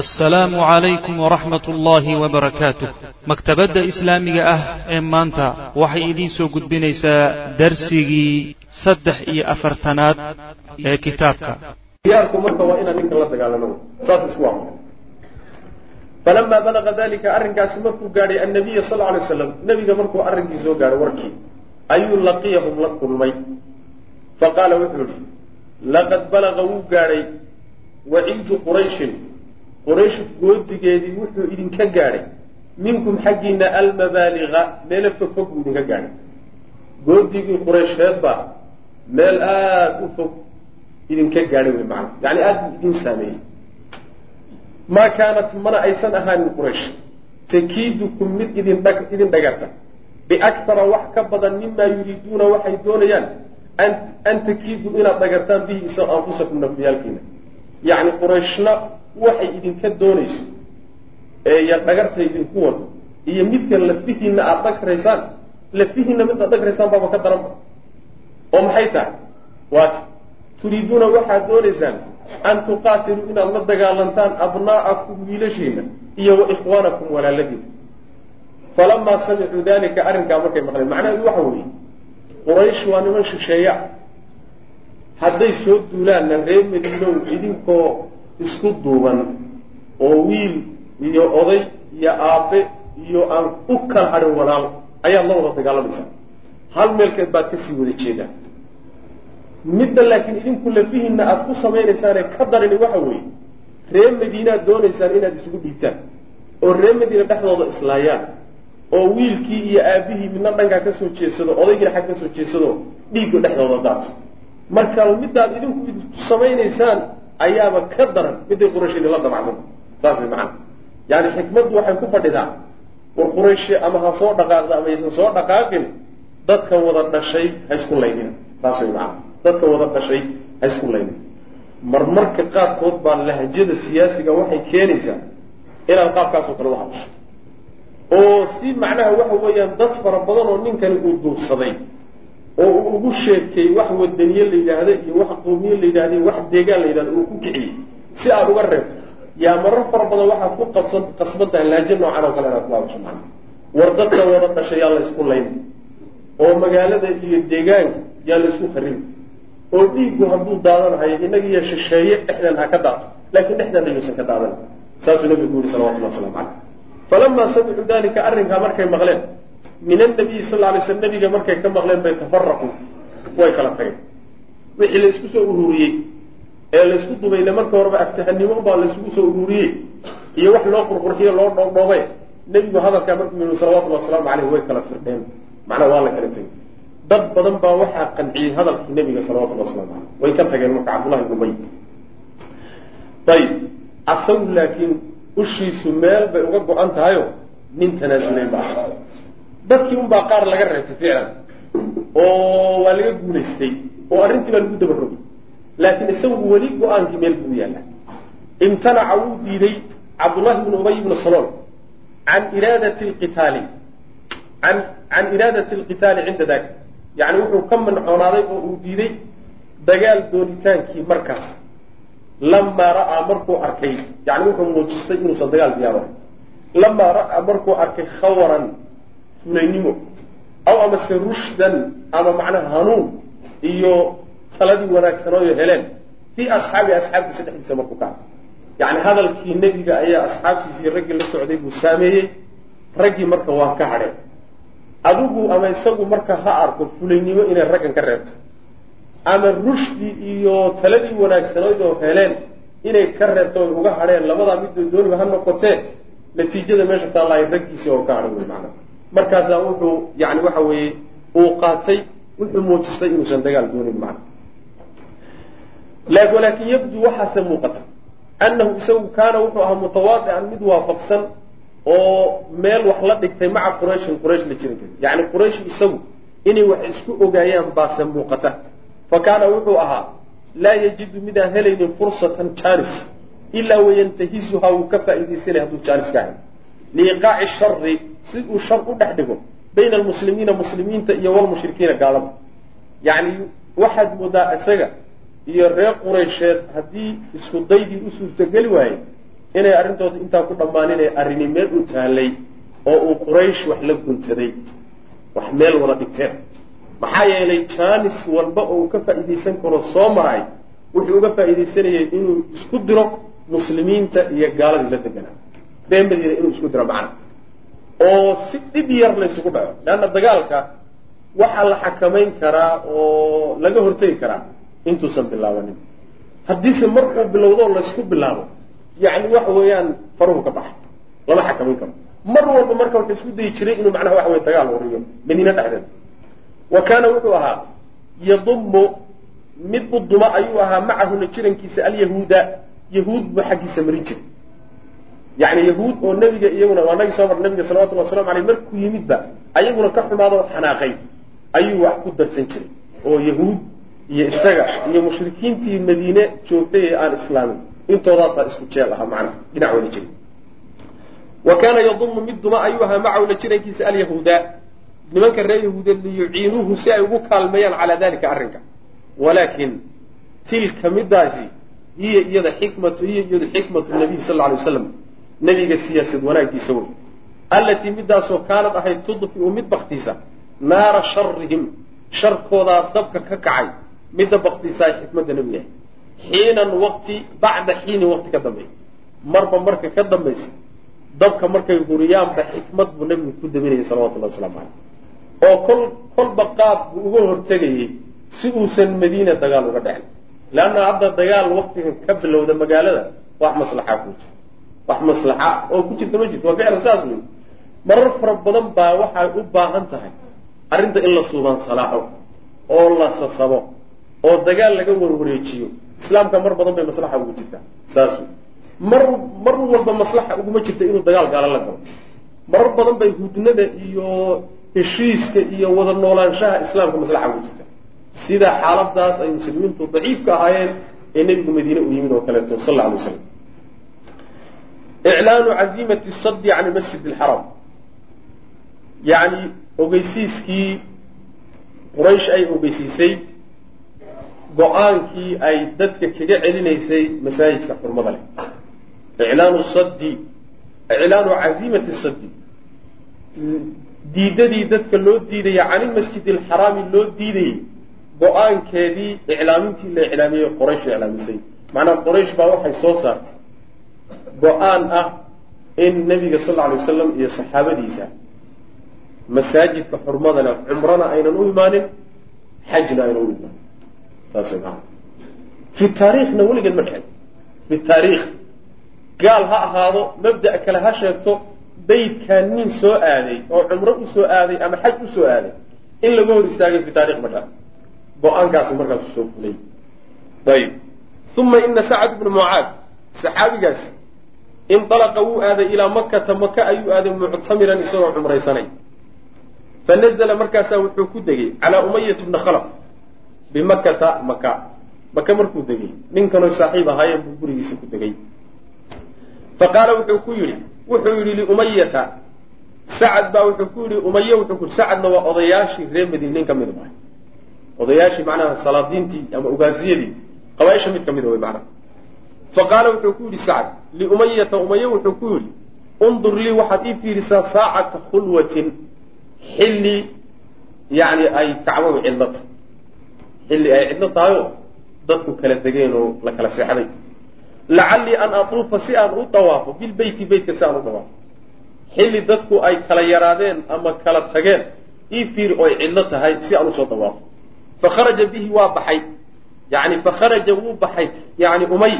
assalaamu calaykum waraxmat ullaahi wabarakaatuh maktabadda islaamiga ah ee maanta waxay idiin soo gudbinaysaa darsigii saddex iyo afartanaad ee kitaabka. Diyaarku marka waa inaan ninkan la dagaalamo. Saas isku amro falamaa balaga dalika arrinkaasi markuu gaadhay annabiya sal lla alay waslam nebiga markuu arrinkii soo gaadhay warkii ayuu laqiyahum la kulmay. Faqaala wuxuu idhi laqad balaga wuu gaadhay waciidu qurayshin quraysh goodigeedii wuxuu idinka gaadhay. Minkum xaggiina almabaaliga meelo fogfog buu idinka gaadhay. Goodigii quraysheed baa meel aada u fog idinka gaadhay wey macana yani aada buu idin saameeyey. Maa kaanat mana aysan ahaanin quraysh. Takiidukum mid idin dhagarta. Biaktara wax ka badan mimaa yuriiduuna waxay doonayaan an takiiduu inaad dhagartaan bihi isa anfusakum nafyaalkiina yacni qurayshna waxay idinka doonayso ee ya dhagarta idinku wado iyo midka lafihiinna aada dhagraysaan lafihiinna mid aad dhagraysaan baaba ka daranba oo maxay tahay? Waata turiiduuna waxaad doonaysaan an tuqaatiluu inaad la dagaalantaan abnaa'akum wiilashiina iyo wa ikhwaanakum walaaladiina falamaa samicuu dalika arrinkaa markay maqleen. Macnaheedu waxa weeye quraysh waa niman shisheeya. Hadday soo duulaanna reer madiinow idinkoo isku duuban oo wiil iyo oday iyo aabe iyo aan u kala hadhin walaal ayaad la wada dagaalamaysaa hal meelkeed baad ka sii wada jeedaan midda laakiin idinku lafihiinna aada ku samaynaysaanee ka darini waxa weeye reer madiinaad doonaysaan inaad isugu dhiibtaan oo reer madiina dhexdooda islaayaan oo wiilkii iyo aabihii midna dhankaa ka soo jeedsado odaygiina xag ka soo jeedsado dhiigga dhexdooda daato marka middaad idinku idinku samaynaysaan ayaaba ka daran midday quraysh idinla damacsanta saas way macana yaani xikmaddu waxay ku fadhidaa. War qurayshi ama ha soo dhaqaaqda ama aysan soo dhaqaaqin dadkan wada dhashay ha isku laynina saas way macana dadka wada dhashay ha isku laynin marmarka qaarkood baa lahjada siyaasiga waxay keenaysaa inaad qaabkaasoo kale u hadasho oo si macnaha waxa weeyaan dad fara badan oo ninkani uu duubsaday oo uu ugu sheekay wax wadaniye la yidhaahda iyo wax qoomiye la yidhahda wax deegaan la yidhahda uu ku kiciyey. Si aada uga reebto yaa marar fara badan waxaad ku qabsan qasban tahay laajo noocan oo kale inaad ku hadasho macnaha war dadka wada dhashay yaa la isku layn. Oo magaalada iyo deegaanka yaa la isku kharibay oo dhiiggu hadduu daadanahayo inaga iyo shisheeye dhexdeen ha ka daato laakiin dhexdeena yuusan ka daadan. Saasuu nabigu ku yihi salawatullah waslamu caleyh falamaa samicuu dalika arrinkaa markay maqleen min annabiyi sal alay slam nabiga markay ka maqleen bay tafaraquu way kala tageen. Wixii la isku soo ururiyey ee laysku dubayna marka horeba aftahanimo unbaa layskugu soo ururiyey iyo wax loo qurqurxiyo loo dhoobdhoobay nebigu hadalkaa markuu yihi salawatullahi wasalaamu caleyh way kala firdheen. Macnaa waa la kala tegey dad badan baa waxaa qanciyey hadalkii nebiga salawatullah waslamu caleyh way ka tageen marka cabdullahi ibn ubay ayib asagu laakiin ushiisu meel bay uga go-an tahayo nin tanaasulay baa dadkii unbaa qaar laga reebtay ficlan oo waa laga guulaystay oo arrintii baa lagu daba rogay laakiin isagu weli go'aankii meel buu yaalla imtanaca wuu diiday cabdullahi ibnu ubay ibnu salool can iraadati lqitaali an can iraadati alqitaali cinda dalik yacni wuxuu ka mancoonaaday oo uu diiday dagaal doonitaankii markaas. Lamaa ra'aa markuu arkay yani wuxuu muujistay inuusan dagaal diyaarahay lamaa ra'aa markuu arkay khawaran fulaynimo aw amase rushdan ama macnaha hanuun iyo taladii wanaagsanooyo heleen. Fii asxaabi asxaabtiisa dhexdiisa markuu ka arkay yacni hadalkii nebiga ayaa asxaabtiisii raggii la socday buu saameeyey. Raggii marka waa ka hadheen adigu ama isagu marka ha arko fulaynimo inay raggan ka reebto. Ama rushdi iyo taladii wanaagsanayd heleen inay ka reebto oy uga hadheen labadaa midoo dooniba ha noqotee natiijada meesha taallaahay raggiisii oo ka hadhan wey macana markaasaa wuxuu yani waxa weeye uu qaatay wuxuu muujistay inuusan dagaal doonin macna walaakin yabdu waxaase muuqata annahu isagu kaana wuxuu ahaa mutawaadican mid waafaqsan oo meel wax la dhigtay maca qurayshin quraysh la jiran kari yacni quraysh isagu inay wax isku ogaayaan baase muuqata. Fa kaana wuxuu ahaa laa yajidu midaan helaynin fursatan jaanis ilaa wayantahizuhaa wuu ka faa'iidaysanay hadduu jaanis ka helo liiqaaci shari si uu shar u dhex dhigo bayna almuslimiina muslimiinta iyo walmushrikiina gaalada. Yacni waxaad moodaa isaga iyo reer quraysheed haddii isku daydii u suurtogeli waaye inay arrintooda intaa ku dhammaaninay arrini meel u taallay oo uu quraysh wax la guntaday wax meel wada dhigteen. Maxaa yeelay jaanis walba oo uu ka faa'iidaysan karo soo maray wuxuu uga faa'iidaysanayay inuu isku diro muslimiinta iyo gaaladii la deganaa ree madiina inuu isku diro macna. Oo si dhib yar la ysugu dhaco. Leanna dagaalka waxaa la xakamayn karaa oo laga hortegi karaa intuusan bilaabanin. Haddiise mar uu bilowdo laysku bilaabo yacni waxa weeyaan faruhu ka baxay lama xakamayn karo. Mar walba marka wuxuu isku dayi jiray inuu macnaha waxa weye dagaal horiyo madiine dhexdeeda. Wa kaana wuxuu ahaa yadumu mid u duma ayuu ahaa macahuna jirankiisa alyahuuda. Yahuud buu xaggiisa mari jiray yacni yahuud oo nebiga iyaguna waa nagi soo mar nabiga salawatullhi waslamu aleyh markuu yimidba ayaguna ka xumaado oo xanaaqay ayuu wax ku darsan jiray oo yahuud iyo isaga iyo mushrikiintii madiine joogtay ee aan islaamin. Intoodaasaa isku jeel ahaa macnaha dhinac wada jiray. Wa kaana yadumu mid duma ayuu ahaa macahu la jirankiisa alyahuuda. Nimanka reer yahuudeed liyuciinuuhu si ay ugu kaalmeeyaan calaa dalika arrinka. Walaakin tilka midaasi hiya iyada xikmatu hiya iyadu xikmatu nabiy sal lla alay waslam nebiga siyaasad wanaagiisa wey. Allatii midaasoo kaanad ahayd tudfiu mid baktiisa naara sharihim sharkoodaa dabka ka kacay midda baktiisaa xikmadda nebiga xiinan waqti bacda xiinin waqti ka dambeeya marba marka ka dambaysa dabka markay huriyaanba xikmad buu nebigu ku daminayay salawatullahi waslamu caleyh oo kol kolba qaab buu uga hortegayey si uusan madiina dagaal uga dhexin leanna hadda dagaal waktigan ka bilowda magaalada wax maslaxaa ku jirta wax maslaxa oo ku jirta ma jirto waa ficlan saas wey marar fara badan baa waxay u baahan tahay arrinta in la suubaan salaaxo oo la sasabo oo dagaal laga warwareejiyo. Islaamka mar badan bay maslaxa ugu jirtaa saas wey mar mar walba maslaxa uguma jirto inuu dagaal gaalo la galo. Marar badan bay hudnada iyo heshiiska iyo wada noolaanshaha islaamka maslaxa ugu jirta. Sida xaaladaas ay muslimiintu daciifka ahaayeen ee nebigu madiine u yimid oo kaleeto sal alla alay waslam iclaanu cazimati sadi can masjid alxaram yacni ogeysiiskii quraysh ay ogeysiisay go'aankii ay dadka kaga celinaysay masaajidka xurmada leh iclaanu sadi iclaanu cazimati sadi diidadii dadka loo diidaya can ilmasjid alxaraami loo diidayay go'aankeedii iclaamintii la iclaamiyey qoraysh iclaamisay macnaa qoraysh baa waxay soo saartay go'aan ah in nebiga sal lla alay wasalam iyo saxaabadiisa masaajidka xurmada leh cumrana aynan u imaanin xajna aynan u imaanin. Saas way fi taariikhna weligeed ma dhexen fi taariikh. Gaal ha ahaado mabda' kale ha sheegto baydkaa nin soo aaday oo cumro u soo aaday ama xaj u aaday in laga hor istaagay fi taarikh ma dhexen go'aankaasi markaasu soo fulay ayib uma ina sacad bnu mucaad saxaabigaasi inalaqa wuu aaday ilaa makata maka ayuu aaday muctamiran isagoo cumraysanay fanazla markaasaa wuxuu ku degay calaa umayat bni khalaf bimakata maka maka markuu degay ninkanoo saaxiib ahaayeen buu gurigiisa ku degay. Faqaala wuxuu ku yidhi wuxuu yidhi liumayata sacad baa wuxuu ku yidhi umaye wuxuu ku sacadna waa odayaashii reer madiine nin ka mid ah. Odayaashii macnaha salaadiintii ama ugaasiyadii qabaaisha mid ka mida wey macnaha faqaala wuxuu ku yidhi sacad liumayata umaye wuxuu ku yidhi undur lii waxaad ii fiirisaa saacata khulwatin xilli yani ay kacbadu cidlo tahay xilli ay cidlo tahayoo dadku kala degeen oo la kala seexday. Lacallii an atuufa si aan u dawaafo bilbeyti beytka si aan u dawaafo. Xilli dadku ay kala yaraadeen ama kala tageen ii fiiri oo ay cidlo tahay si aan u soo dawaafo. Fakharaja bihi waa baxay. Yani fakharaja wuu baxay. Yani umay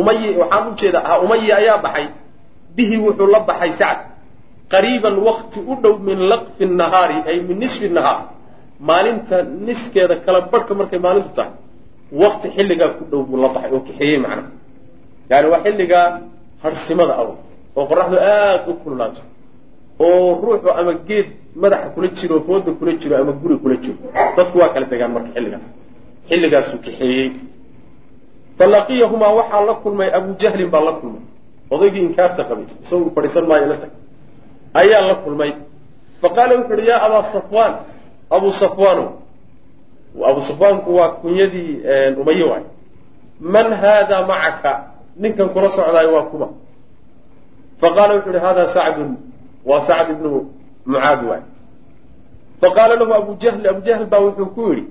umay waxaan ujeeda ah umayi ayaa baxay. Bihi wuxuu la baxay sacd qariiban wakti u dhow min laqfi nahaari ay min nisfi nahaar. Maalinta niskeeda kala barhka markay maalintu tahay wakti xilligaa ku dhow buu la baxay oo kaxeeyey macnaha yani waa xilligaa harsimada aw oo qoraxdu aada u kululaato oo ruuxu ama geed madaxa kula jiro fooda kula jiro ama guri kula jiro. Dadku waa kala degaan marka xilligaas. Xilligaasuu kaxeeyey falaqiyahumaa waxaa la kulmay abu baa la kulmay. Odaygii inkaarta qabay isagu fadhiisan maayo la tag. Ayaa la kulmay. Faqaala wuxu uhi yaa abaa safwaan abu safwaano abu safwaanku waa kunyadii umaye waay. Man haadaa macaka? Ninkan kula socdaayo waa kuma. Faqaala wuxuu ihi hada sacdun. Waa sacd ibnu mucaad waay. Faqaala lahu abu jahl abu jahl baa wuxuu ku yidhi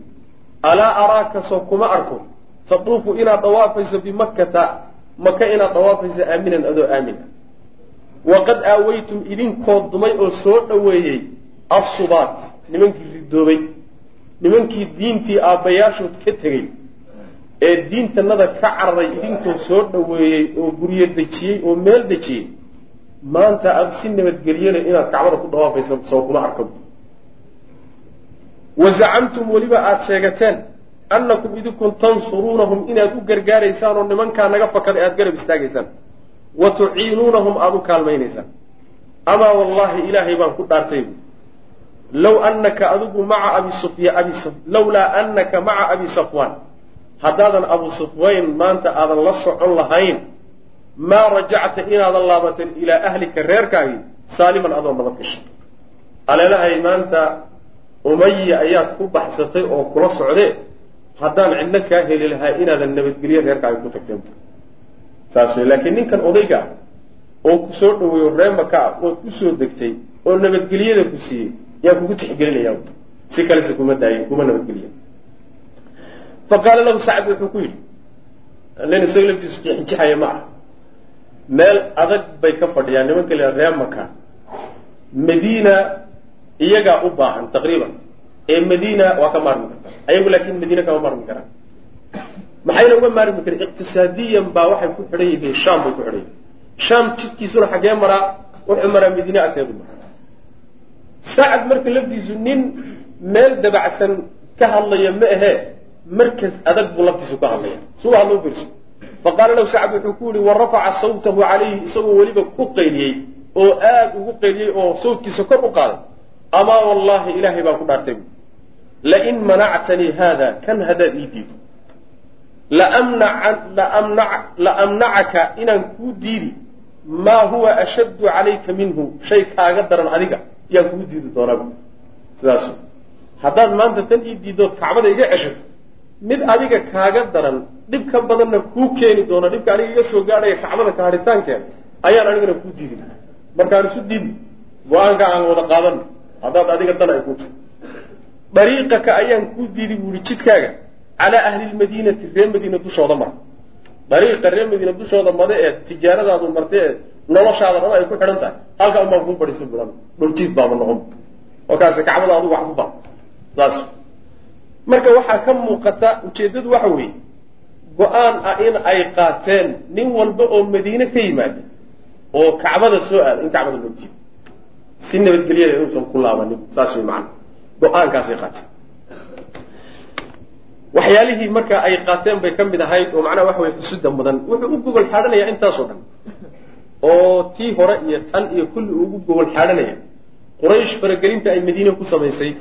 alaa araaka soo kuma arko taduufu inaad dawaafayso bimakkata maka inaad dawaafayso aaminan adoo aamin. Ah waqad aawaytum idinkoo dumay oo soo dhoweeyey assubaat nimankii ridoobay. Nimankii diintii aabbayaashood ka tegey ee diintanada ka cararay idinkoo soo dhoweeyey oo guryo dejiyey oo meel dejiyey. Maanta aada si nabadgelyale inaad kacbada ku dawaafaysa soo kuma arka wa zacamtum weliba aada sheegateen annakum idinkun tansuruunahum inaad u gargaaraysaan oo nimankaa naga fakaday aada garab istaagaysaan wa tuciinuunahum aada u kaalmaynaysaan amaa wallaahi ilaahay baan ku dhaartay low annaka adigu maca abi sufya abi lawlaa annaka maca abi safwaan haddaadan abu sufwayn maanta aadan la socon lahayn maa rajacta inaadan laabateen ilaa ahlika reerkaagii saaliman adoo nabad gashay aleelahay maanta umaya ayaad ku baxsatay oo kula socdee haddaan cidlo kaa heli lahaa inaadan nabadgelyo reerkaaga ku tagteen saas laakiin ninkan odayga ah oo ku soo dhaweeyo ree maka ah ood ku soo degtay oo nabadgelyada ku siiyey yaa kugu tixgelinaya si kalese kuma daayin kuma nabadgeliya faqaala lahu sacd wuxuu ku yidhi len isaga laftiisu jixinjixaya ma ah meel adag bay ka fadhiyaan nimanka la ree maka madiina iyagaa u baahan taqriiban. Ee madiina waa ka maarmi karta ayagu laakiin madiina kama maarmi karaan. Maxayna uga maarmi karin iqtisaadiyan baa waxay ku xidhan yihiin sham bay ku xidhan yihiin. Sham jidkiisuna xaggee maraa wuxuu maraa madiine agteedu maraa sacad marka laftiisu nin meel dabacsan ka hadlaya ma ahee markas adag buu laftiisu ka hadlaya suu hadlo fiirso faqaala lahu sacad wuxuu ku yihi wa sawtahu calayhi isagoo weliba ku qayliyey oo aada ugu qayliyey oo sawtkiisa kor u qaaday. Amaa wallahi ilaahay baan ku dhaartay lain manactanii haada kan haddaad ii diido laamnacaka inaan kuu diidi maa huwa ashaddu calayka minhu shay kaaga daran adiga yaan kuu diidi doonaa sidaas haddaad maanta tan ii diidood kacbada iga ceshato mid adiga kaaga daran dhib ka badanna kuu keeni doona dhibka aniga iga soo gaadhaya kacbada kaharitaankeeda ayaan anigana kuu diidi markaan isu diidno go'aanka aan wada qaadano haddaad adiga dan ay ku tahay dariiqaka ayaan kuu diidi buu ihi jidkaaga. Calaa ahli lmadiinati reer madiina dushooda mara. Dariiqa reer madiina dushooda mada ee tijaaradaadu marta ee noloshaada dhan ay ku xidhan tahay. Halkaa unbaan kuu fadhiisa bulan. Dhuljiif baaba noqon. Markaasi kacbada adugu wax ku bar saas. Marka waxaa ka muuqata ujeeddadu waxa weeye. Go'aan ah in ay qaateen nin walba oo madiine ka yimaada oo kacbada soo aada in kacbada loo jiido si nabadgelyada inuusan ku laabanin saas way macana go'aankaasay qaateen waxyaalihii marka ay qaateen bay ka mid ahayd oo macnaha waxa weye xusuda mudan. Wuxuu u gogol xaadhanayaa intaasoo dhan oo tii hore iyo tan iyo kulli ugu gogol xaadhanaya quraysh faragelinta ay madiine ku samaysay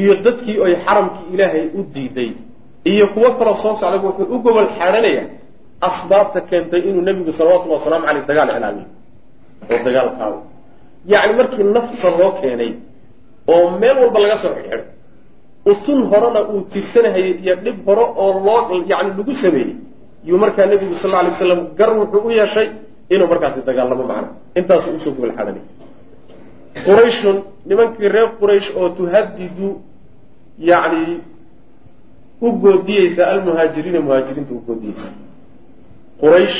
iyo dadkii ay xaramkii ilaahay u diiday iyo kuwo kaloo soo socday wuxuu u gogol xaadhanayaa asbaabta keentay inuu nebigu salawatullhi wasalaamu caleyh dagaal iclaamiyo oo dagaal qaado yacni markii nafta loo keenay oo meel walba laga soo xidhxidho utun horena uu tirsanahayay iyo dhib hore oo loo yani lagu sameeyey. Yuu markaa nebigu sal alay waslam gar wuxuu u yeeshay inuu markaasi dagaalamo macna intaasuu u soo gogol xadhanay qurayshun nimankii reer quraysh oo tuhadidu yani u goodiyeysa almuhaajiriina muhaajiriinta u goodiyeysa. Quraysh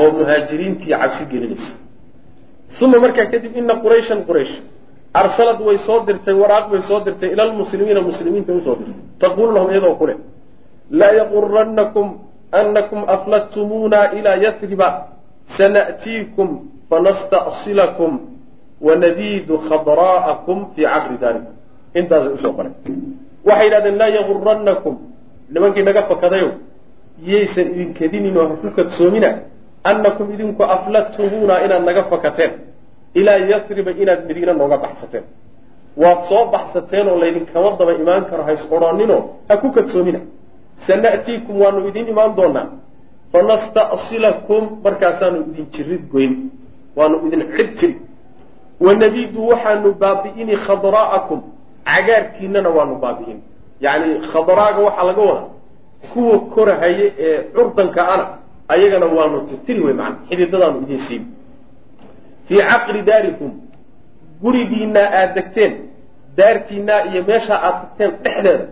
oo muhaajiriintii cabsi gelinaysa. Uma markaa kadib ina qurayshan quraysh arsalad way soo dirtay waraaq bay soo dirtay ila lmuslimiina muslimiinta u soo dirtay. Taquulu lahum iyadoo kule laa yaquranakum anakum afladtumuuna ilaa yatriba sana'tiikum fanasta'silakum wanabiidu khadraa'akum fii caqri daarikum intaasay u soo qoray waxay yidhahdeen laa yaguranakum nimankii naga fakadayow yaysan idinkadinin oo ha ku kadsoomina annakum idinku afladtumuuna inaad naga fakateen ilaa yatriba inaad madiine nooga baxsateen. Waad soo baxsateen oo laydinkama daba imaan karo hays odhooninoo ha ku kadsoomina sana'tiikum waanu idin imaan doonaa fanasta'silakum markaasaanu idin jirid goyn. Waanu idin cid tiri. Wanabiidu waxaanu baabi'ini khadraa'akum. Cagaarkiinana waanu baabi'in. Yacni khadraaga waxaa laga wadaa kuwa korahaya ee curdanka ana ayagana waanu tirtiri wey macana xididadaanu idiin siin fii caqri daarikum gurigiinaa aada degteen daartiinaa iyo meeshaa aad tagteen dhexdeeda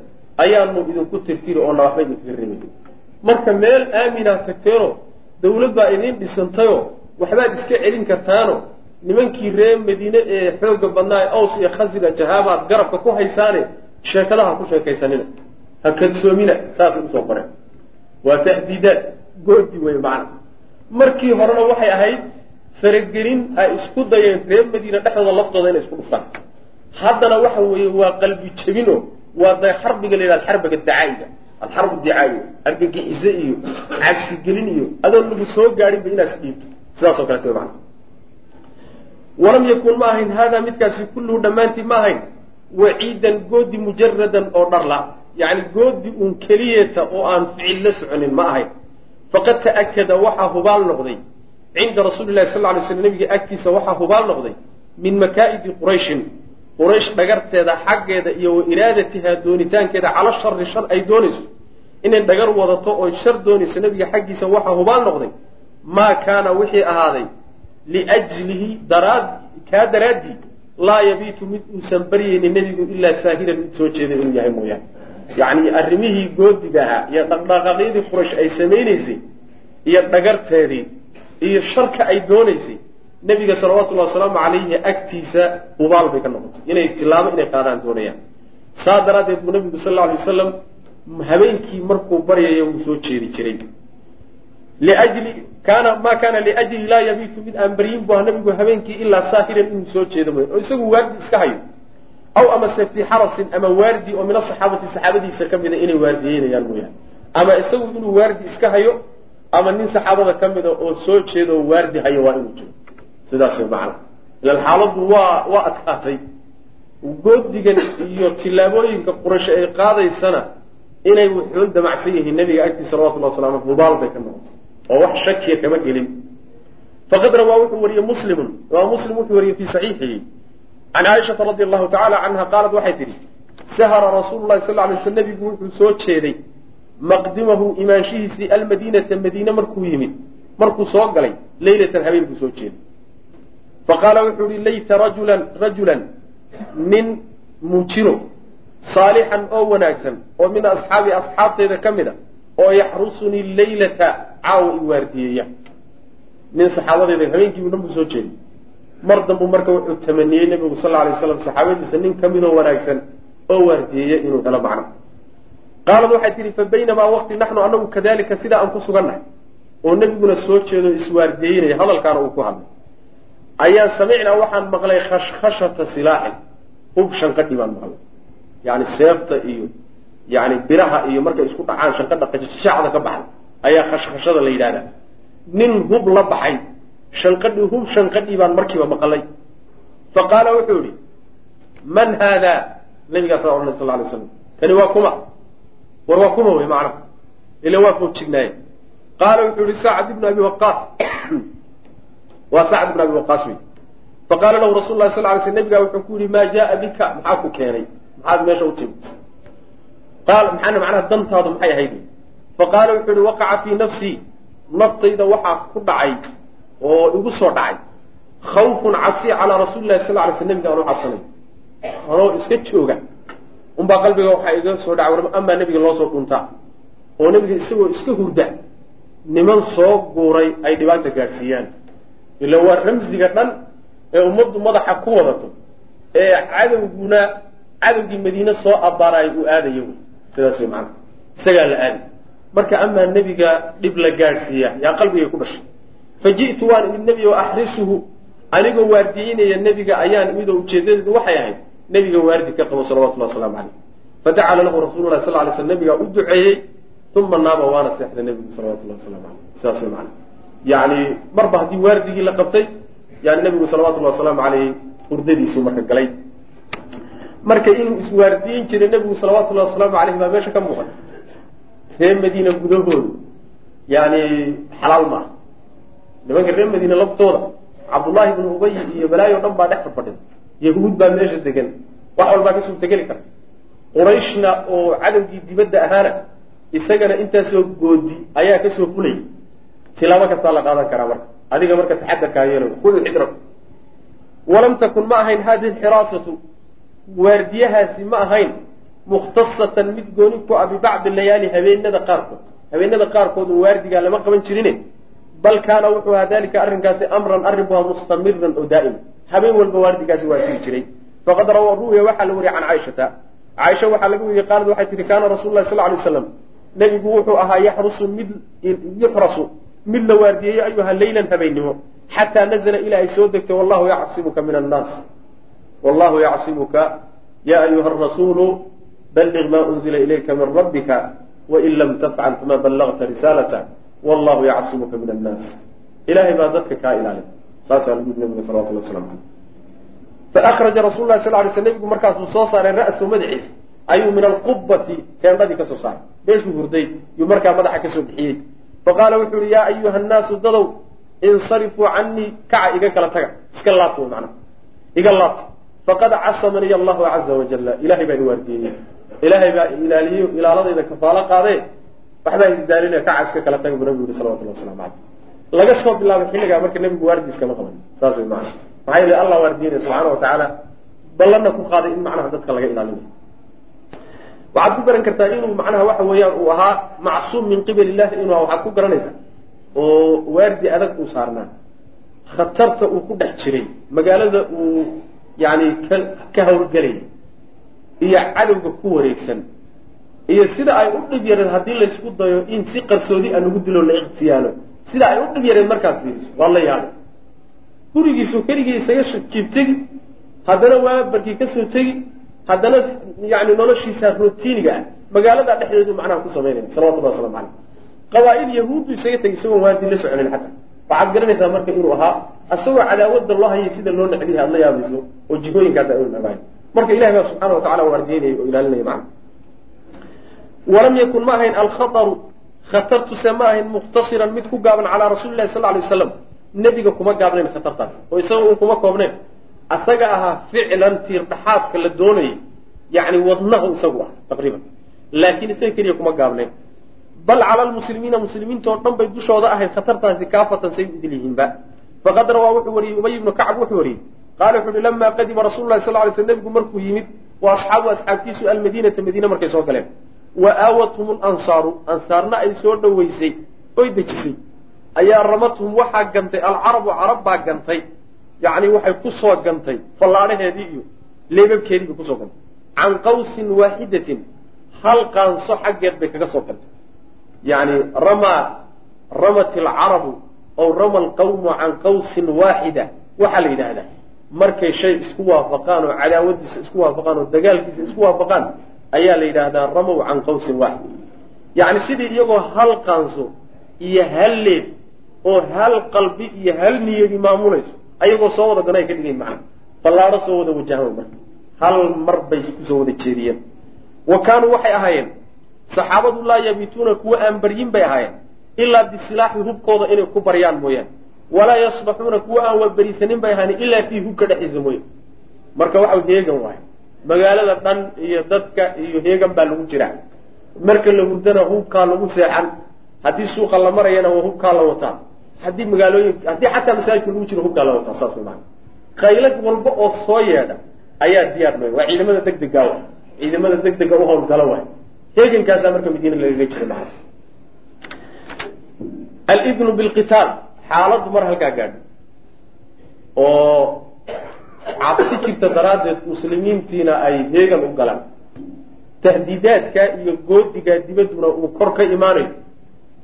ayaanu idinku tirtiri oona waxba idinkaga reebay marka meel aaminaad tagteenoo dawlad baa idiin dhisantayoo waxbaad iska celin kartaano nimankii reer madiine ee xoogga badnaa aws iyo khasira jahaabaad garabka ku haysaane sheekadaha ku sheekaysanina ha kadsoomina saasay u soo qoreen waa tahdiidaad goodi wey macna markii horena waxay ahayd faragelin ay isku dayeen reer madiina dhexdooda laftooda inay isku dhuftaan. Haddana waxa weeye waa qalbi jebino waa da xarbiga la yidhahda xarbiga dacaa'iga alxarbu dicaa'iga argagixiso iyo cabsigelin iyo adoon lagu soo gaadhinba inaas dhiibto. Sidaas oo kalete mana walam yakun ma ahayn haadaa midkaasi kulluhu dhammaantii ma ahayn waciidan goodi mujaradan oo dharla yacni goodi uun keliyeeta oo aan ficil la soconin ma ahayn. Faqad ta'akada waxaa hubaal noqday cinda rasuuli lahi sal lay slam nabiga agtiisa waxaa hubaal noqday min makaa'idi qurayshin. Quraysh dhagarteeda xaggeeda iyo wa iraadatihaa doonitaankeeda cala shari shar ay doonayso. Inay dhagar wadato oo shar doonayso nabiga xaggiisa waxaa hubaal noqday maa kaana wixii ahaaday liajlihi daraad kaa daraaddii laa yabiitu mid uusan baryaynin nebigu ilaa saahiran. Mid soo jeeda inuu yahay mooyaane. Yacni arrimihii goodiga ahaa iyo dhaqdhaqaaqyadii quraysh ay samaynaysay iyo dhagarteedii iyo sharka ay doonaysay nebiga salawatullahi wasalaamu calayhi agtiisa hubaal bay ka noqotay. Inay tilaabo inay qaadaan doonayaan. Saa daraaddeed buu nebigu sal alla alay wasalam habeenkii markuu baryayo wuu soo jeedi jiray. Liajli kaana maa kaana liajli laa yabiitu mid aan baryin bu aha nabigu habeenkii ilaa saahiran inuu soo jeedo mooya oo isagu waardi iska hayo. Aw amase fii xarasin ama waardi oo min asaxaabati saxaabadiisa ka mida inay waardiyeynayaan mooyaane ama isagu inuu waardi iska hayo ama nin saxaabada ka mida oo soo jeeda oo waardi hayo waa inuu jiro. Sidaas way macana ilan xaaladdu waa waa adkaatay. Goodigan iyo tillaabooyinka quraysh ay qaadaysana inay wuxuun damacsan yihiin nabiga agtiisa salawatullahi waslamu hubaal bay ka noqotay. Oo wax shakiya kama gelin. Faqad rawaa wuxuu wariyey muslimun. Imaam muslim wuxuu wariyey fii saxiixihi. Can caaishata radi allahu tacala canha qaalat waxay tidhi sahara rasuulu lahi sal lay sl nabigu wuxuu soo jeeday maqdimahu imaanshihiisii almadiinata madiine markuu yimid markuu soo galay leylatan habeen buu soo jeeday faqaala wuxuu ihi layta rajulan rajulan nin muujiro saalixan oo wanaagsan oo min asxaabi asxaabtayda ka mid a oo yaxrusunii leylata caawa i waardiyeeya. Nin saxaabadeyda habeenkiibu dhan buu soo jeeday mar dambu marka wuxuu tamaniyey nebigu sal lla alay waslam saxaabadiisa nin ka midoo wanaagsan oo waardiyeeya inuu helo macno qaalad waxay tihi fa baynamaa waqti naxnu anagu kadalika sidaa aan ku sugannahay. Oo nebiguna soo jeedo iswaardiyeynaya hadalkaana uu ku hadlay. Ayaan samicnaa waxaan maqlay khashkhashata silaaxin hub shanqadhi baan maqlay. Yani seefta iyo yani biraha iyo markay isku dhacaan shanqadha qajashacda ka baxday ayaa khashkhashada la yidhahdaa nin hub la baxay shanqadhi hub shanqadhii baan markiiba maqlay. Fa qaala wuxuu yihi man haada nabigaasaa odhanay sal lay slam kani waa kuma war waa kuma wey macna. Ila waa foojignaye qaala wuxuu yihi sacd ibnu abi waqaas waa sacd ibnu abi waqaas wey faqaala lahu rasul lah sal lay sl nabigaa wuxuu ku yihi maa jaaa bika? Maxaa ku keenay? Maxaad meesha u timid? Qaal maxaana macnaha dantaadu maxay ahayd? Faqaala wuxuu yihi waqaca fii nafsii. Naftayda waxaa ku dhacay oo igu soo dhacay khawfun cabsi calaa rasuuli lahi sal lay sl nabiga aan u cabsanay. Anoo iska jooga unbaa qalbiga waxaa iga soo dhacay war amaa nebiga loo soo dhuntaa oo nebiga isagoo iska hurda niman soo guuray ay dhibaata gaadhsiiyaan. Ila waa ramsiga dhan ee ummaddu madaxa ku wadato ee cadowguna cadowgii madiine soo abbaaraay uu aadayo wy sidaas wey maana isagaa la aaday marka amaa nebiga dhib la gaadhsiiya yaa qalbigay ku dhashay. Fa ji'tu waan imid nebi oo axrisuhu anigoo waardiyeynaya nebiga ayaan imid oo ujeedadeedu waxay ahayd nebiga waardi ka qabo salawatullahi wasalaamu caleyh fadacala lahu rasuulu lahi sal lay sl nebigaa u duceeyey uma naaba waana seexday nebigu salawatullahi waslamu caleyh sidaas wey maana yani marba haddii waardigii la qabtay yani nebigu salawatullahi wasalaamu caleyh hurdadiisuu marka galay. Marka inuu iswaardiyin jiray nebigu salawatullahi wasalaamu caleyh baa meesha ka muuqan reer madiina gudahoodu yani xalaal maaha nimanka reer madiine laftooda cabdullaahi bnu ubay iyo balaayo dhan baa dhex fadhida yahuud baa meesha degan wax walbaa ka suurtageli kara qurayshna oo cadowgii dibadda ahaana isagana intaasoo goodi ayaa ka soo fulay. Tilaabo kastaa la qaadan karaa marka. Adiga marka taxadarkaa yeelo khuduu xidrak walam takun ma ahayn hadihi xiraasatu. Waardiyahaasi ma ahayn. Mukhtasatan mid gooni ku ah bibacdi layaali habeenada qaarkood. Habeenada qaarkood un waardigaa lama qaban jirine. Bal kaana wuxuu ahaa dalika arrinkaasi amran arrin bu mustamiran oo daa'im habeen walba waardigaasi waa jiri jiray. Faqad rawa ru'ya waxaa la wariyay can caaishata. Caaisha waxaa laga weriyey qaalad waxay tihi kaana rasul lahi sal lay slam nebigu wuxuu ahaa yaxrusu mid yuxrasu mid la waardiyeeyo ayuha leylan habeennimo xataa nazla ilaa ay soo degtay wallahu yacsimuka min annaas. Wallahu yacsimuka ya ayuha rasuulu balliq ma unzila ilayka min rabbika wain lam tafcal fama ballagta risaalata wallahu yacsimuka min annaas. Ilahay baa dadka kaa ilaalin saasaa lagu yiri nabiga salawatullah waslamu caleyh faaraja rasul lahi sal lay sl nebigu markaasuu soo saaray ra'sahu madaxiisa ayuu min alqubati teendhadii ka soo saaray. Meeshuu hurday yuu markaa madaxa ka soo bixiyey. Faqaala wuxuu yihi yaa ayuha annaasu dadow insarifuu canii kaca iga kala taga. Iska laabta wy manaa iga laabta. Faqad casamaniy allahu caza wajala ilahay baa i waardiyeeyey. Ilaahay baa ilaaliye ilaaladayda kafaalo qaadee waxbaa isdaalinaya kaca iska kala taga buu nabigu yihi salawatullah waslamu caleyh laga soo bilaabay xilligaa marka nebigu waardi iskama qaban. Saas way maana maxaa yeele allah waardiinaya subxaana watacaala ballanna ku qaaday in macnaha dadka laga ilaalinayo. Waxaad ku garan kartaa inuu macnaha waxa weeyaan uu ahaa macsuum min qibal illahi inuu ahaa waxaad ku garanaysaa? Oo waardi adag uu saarnaa. Khatarta uu ku dhex jiray magaalada uu yani ka ka hawlgelayay iyo cadowga ku wareegsan iyo sida ay u dhib yareed haddii laysku dayo in si qarsoodi a lagu dilo la ikhtiyaalo sida ay u dhib yareed markaad fiiriso waa la yaabay. Gurigiisu keligii isaga jiibtegi haddana waa barkii ka soo tegi. Haddana yani noloshiisa rotiiniga ah. Magaalada dhexdeedu macnaha ku samaynaya salawatullah waslamu caleyh qabaa-il yahuuddu isaga tegay isagoon waadi la soconin xataa. Waxaad garanaysaa marka inuu ahaa isagoo cadaawadda loo hayay sida loo necbiyahay aad la yaabayso oo jihooyinkaas ay u necbahay marka ilahi baa subxana wa tacala u ardiyeynaya oo ilaalinaya macna walam yakun ma ahayn alkhataru khatartuse ma ahayn muktasiran mid ku gaaban calaa rasuuli lahi sal lay waslam nebiga kuma gaabnayn khatartaas. Oo isaga un kuma koobnayn asaga ahaa ficlan tiir dhaxaadka la doonayay yani wadnahu isagu ah taqriiban. Laakiin isaga keliya kuma gaabnayn bal cala lmuslimiina oo dhan bay dushooda ahayd khatartaasi kaafatan say idil yihiinba faqad rawaa wuxuu wariyey ubay ibnu kacb wuxuu wariyey. Qaala wuxu uhi lama qadima rasulu lahi sal lay sl nebigu markuu yimid wa asxaabu asxaabtiisu almadiinata madiine markay soo galeen wa aawathum lansaaru ansaarna ay soo dhoweysay oy dejisay. Ayaa ramathum waxaa gantay alcarabu carab baa gantay. Yacni waxay ku soo gantay fallaadhaheedii iyo leebabkeedii bay ku soo gantay. Can qawsin waaxidatin hal qaanso xaggeed bay kaga soo gantay. Yani ramaa ramat alcarabu aw rama alqawmu can qawsin waaxida waxaa la yidhaahdaa. Markay shay isku waafaqaan oo cadaawadiisa isku waafaqaan oo dagaalkiisa isku waafaqaan ayaa la yidhaahdaa ramow can qawsin waaxid yacni sidii iyagoo hal qaanso iyo hal leeb oo hal qalbi iyo hal niyadi maamulayso ayagoo soo wada gano ay ka dhigayn macna ballaadho soo wada wajahama marka. Hal mar bay isku soo wada jeediyeen. Wa kaanuu waxay ahaayeen saxaabadu laa yabituuna kuwa aan baryin bay ahaayeen ilaa bisilaaxi hubkooda inay ku baryaan mooyaane. Walaa yasbaxuuna kuwa aan waberisanin bay ahaayeen ilaa fii hubka dhexdiisa mooye marka waxau heegan waayo magaalada dhan iyo dadka iyo heegan baa lagu jiraa. Marka la hurdana hubkaa lagu seexan haddii suuqa la marayana waa hubkaa la wataa. Haddii magaalooyin haddii xataa masaajidka lagu jiro hubkaa la wataa saas way maana qaylad walba oo soo yeedha ayaa diyaar may waa ciidamada deg dega wa ciidamada deg dega u hawlgala waay heegankaasaa marka madiina lagaga jira macana alidnu bilqitaal xaaladdu mar halkaa gaadho oo cabsi jirta daraaddeed muslimiintiina ay heegan u galaan. Tahdiidaadkaa iyo goodigaa dibadduna uu kor ka imaanayo.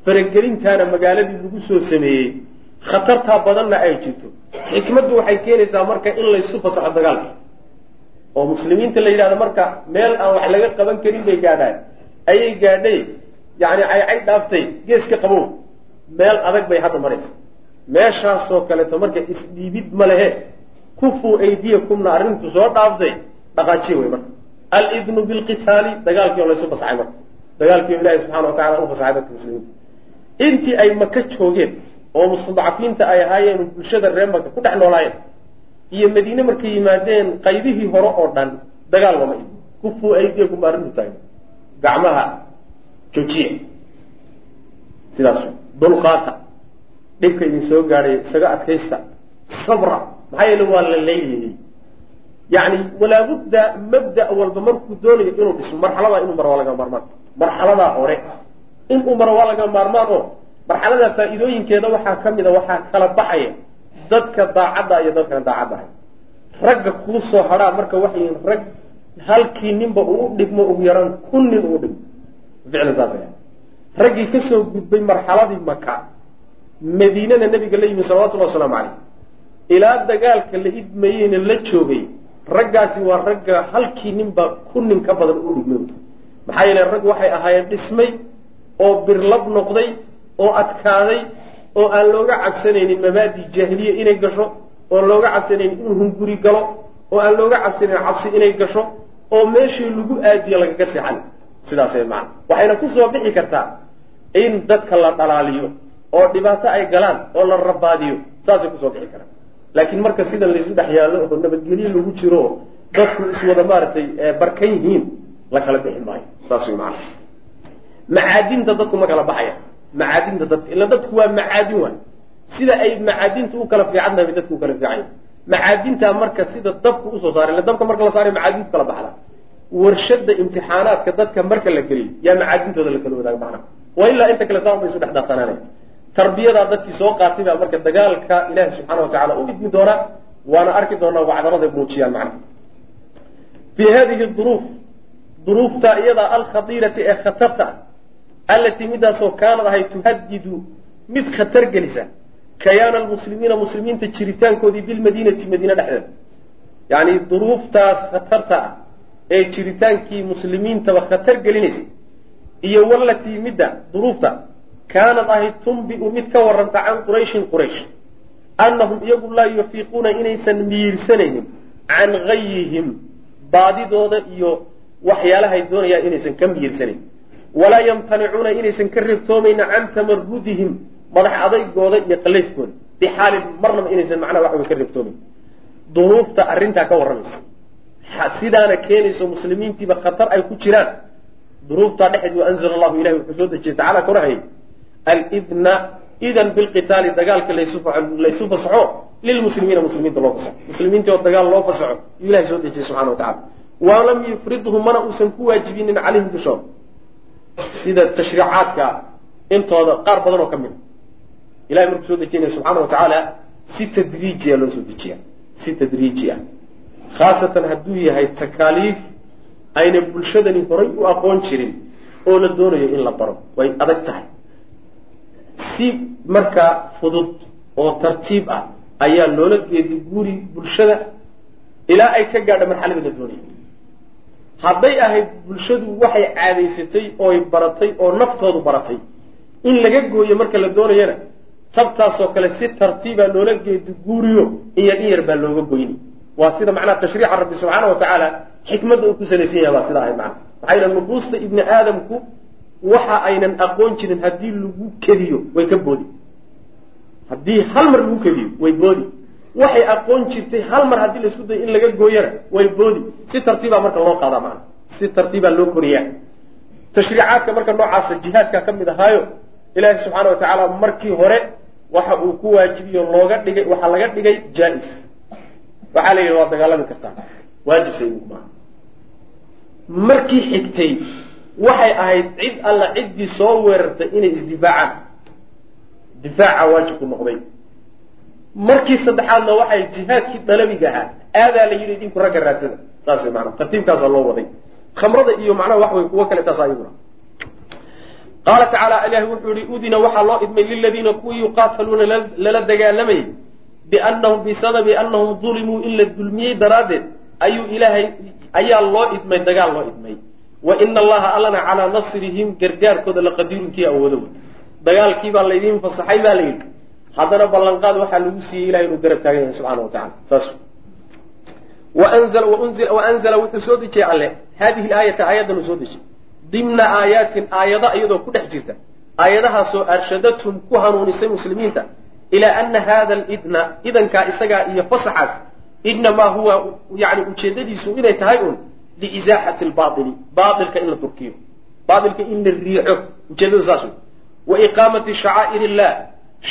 Faragelintaana magaaladii lagu soo sameeyey. Khatartaa badanna ay jirto. Xikmaddu waxay keenaysaa marka in laysu fasaxo dagaalka. Oo muslimiinta la yidhahdo marka meel aan wax laga qaban karin bay gaadhaan. Ayay gaadhay. Yani caycay dhaaftay. Geeska qabow. Meel adag bay hadda maraysa. Meeshaasoo kaleeto marka isdhiibid ma lehe kufuu aydiyakumna arrintu soo dhaaftay dhaqaajiya wey marka. Alidnu bilqitaali dagaalkii oo laysu fasaxay marka. Dagaalkii oo ilahi subxana wa tacala u fasaxay dadka muslimiinta. Intii ay maka joogeen oo mustadacafiinta ay ahaayeen bulshada reer maka ku dhex noolaayeen iyo madiine markay yimaadeen qaybihii hore oo dhan dagaal lama idin kufuu aydiyakum arrintu tahay. Gacmaha joojiya sidaas dulqaata. Dhibka idin soo gaadhay isaga adkaysta. Sabra maxaa yeele waa la leeyayey yani walaabudda mabda walba markuu doonayo inuu dhismo marxaladaa inuu maro waa laga maarmaan marxaladaa hore inuu maro waa laga maarmaan oo marxalada faa'iidooyinkeeda waxaa ka mid a waxaa kala baxaya dadka daacadda iyo dadkan daacadda. Ahay ragga kuu soo hadhaa marka waxay rag halkii ninba uu dhigmo ugu yaraan kun nin uu dhigmo. Ficlan saas raggii ka soo gudbay marxaladii maka madiinana nabiga la yimi salawatullahi wasalaamu calayh ilaa dagaalka la idmayeyna la joogay raggaasi waa ragga halkii ninba kun nin ka badan u dhigmay. Maxaa yeele rag waxay ahaayeen dhismay oo birlab noqday oo adkaaday oo aan looga cabsanaynin mabaadi jaahiliya inay gasho oo looga cabsanaynin inuu hunguri galo oo aan looga cabsanaynin cabsi inay gasho oo meeshii lagu aadiyo lagaga seexan. Sidaasay macana waxayna ku soo bixi kartaa in dadka la dhalaaliyo oo dhibaato ay galaan oo la rabaadiyo. Saasay ku soo bixi karaan laakiin marka sidan laysu dhex yaallo oo nabadgelyo lagu jiro dadku iswada maaragtay barkan yihiin la kala bixi maayo. Saas way macana macaadinta dadku ma kala baxaya. Macaadinta dadka ila dadku waa macaadin waay. Sida ay macaadinta u kala fiican tahay bay dadku u kala fiican yahay macaadintaa marka sida dabku u soo saaray ila dabka marka la saaray macaadintu kala baxda. Warshada imtixaanaadka dadka marka la geliyo yaa macaadintooda la kala wadaaga macnaha wa ilaa inta kale saa bay isu dhex daaqsanaanaya tarbiyadaa dadkii soo qaatay baa marka dagaalka ilaahi subxaana wa tacala u idmi doonaa waana arki doonaa wacdaraday muujiyaan macnaha. Fi hadihi duruuf duruufta iyadaa alkhadiirati ee khatarta ah allatii midaasoo kaanad ahay tuhadidu mid khatar gelisa kayaana almuslimiina muslimiinta jiritaankoodii bilmadiinati madiine dhexdeeda. Yacni duruuftaas khatarta ah ee jiritaankii muslimiintaba khatar gelinaysa iyo walatii midda duruufta kaanad ahayd tunbiu mid ka warranta can qurayshin quraysh annahum iyagu laa yufiiquuna inaysan miirsanaynin can gayihim baadidooda iyo waxyaalahay doonayaan inaysan ka miirsanayn walaa yamtanicuuna inaysan ka reebtoomayna can tamarudihim madax adaygooda iyo qalayfkooda bixaalin marnaba inaysan macnaha waxa way ka reebtoomayn duruufta arrintaa ka warramaysa sidaana keenayso muslimiintiiba khatar ay ku jiraan duruuftaa dhexeed wa anzala allahu ilahi wuxuu soo dejiyey tacala korahayay alidna idan bilqitaali dagaalka laysu fasaxo lilmuslimiina muslimiinta loo fasaxo. Muslimiintii oo dagaal loo fasaxo yuu ilahay soo dejiyey subxana wa tacala walam yufridhu mana uusan ku waajibinin calayhim dushooda sida tashriicaadka intooda qaar badan oo ka mid a ilahay markuu soo dejinaya subxaana wa tacaala si tadriijiya loo soo dejiya si tadriiji ah. Khaasatan hadduu yahay takaaliif ayna bulshadani horay u aqoon jirin oo la doonayo in la baro. Way adag tahay si markaa fudud oo tartiib ah ayaa loola geedi guuri bulshada ilaa ay ka gaadha marxaladii la doonaya hadday ahayd bulshadu waxay caadaysatay ooy baratay oo naftoodu baratay. In laga gooyo marka la doonayana tabtaasoo kale si tartiiba loola geedi guuriyo in yar in yar baa looga goyni. Waa sida macnaha tashriica rabbi subxaana wa tacaala xikmadda uu ku salaysan yahay baa sida ahayd macna maxaa yidhaha nufuusta ibni aadamku waxa aynan aqoon jirin haddii lagu kediyo way ka boodi. Haddii hal mar lagu kediyo way boodi. Waxay aqoon jirtay hal mar haddii la isku dayo in laga gooyana way boodi. Si tartiibaa marka loo qaadaa macna. Si tartiibaa loo koriyaa. Tashriicaadka marka noocaasa jihaadkaa ka mid ahaayo ilaahi subxaana wa tacaala markii hore waxa uu ku waajibiyo looga dhigay waxaa laga dhigay jaa-is. Waxaa la yidhi waad dagaalami kartaa. Waajibsa idinku maaha markii xigtay waxay ahayd cid alla ciddii soo weerartay inay isdifaacaan. Difaaca waajibku noqday. Markii saddexaadna waxay jihaadkii dalabiga ahaa. Aadaa la yidhi idinku ragga raadsada saas maanaa tartiibkaasaa loo waday. Khamrada iyo macnaha wax way kuwo kale taas ayaguna qaala tacaala ilahi wuxuu yihi udina waxaa loo idmay liladiina kuwii yuqaataluuna lala dagaalamayay biannahum bisababi annahum dulimuu in la dulmiyey daraaddeed. Ayuu ilaahay ayaa loo idmay dagaal loo idmay wa ina allaha allana calaa nasrihim gargaarkooda laqadiirunkii awoodo dagaalkii baa laydiin fasaxay baa la yidhi haddana ballanqaad waxaa lagu siiyey ilahay inuu garab taagan yahay subxana wa tacala saas waanzala wuxuu soo dejiyey alle. Hadihi laayata aayaddan soo dejiyey. Dimna aayaatin aayado iyadoo ku dhex jirta. Aayadahaasoo arshadathum ku hanuunisay muslimiinta. Ilaa ana hada lidna idankaa isagaa iyo fasaxaas. Inamaa huwa yani ujeedadiisu inay tahay un liizaaxati lbaili baailka in la durkiyo baailka in la riixo ujeedada saas wey wa iqaamati shacaa'ir illah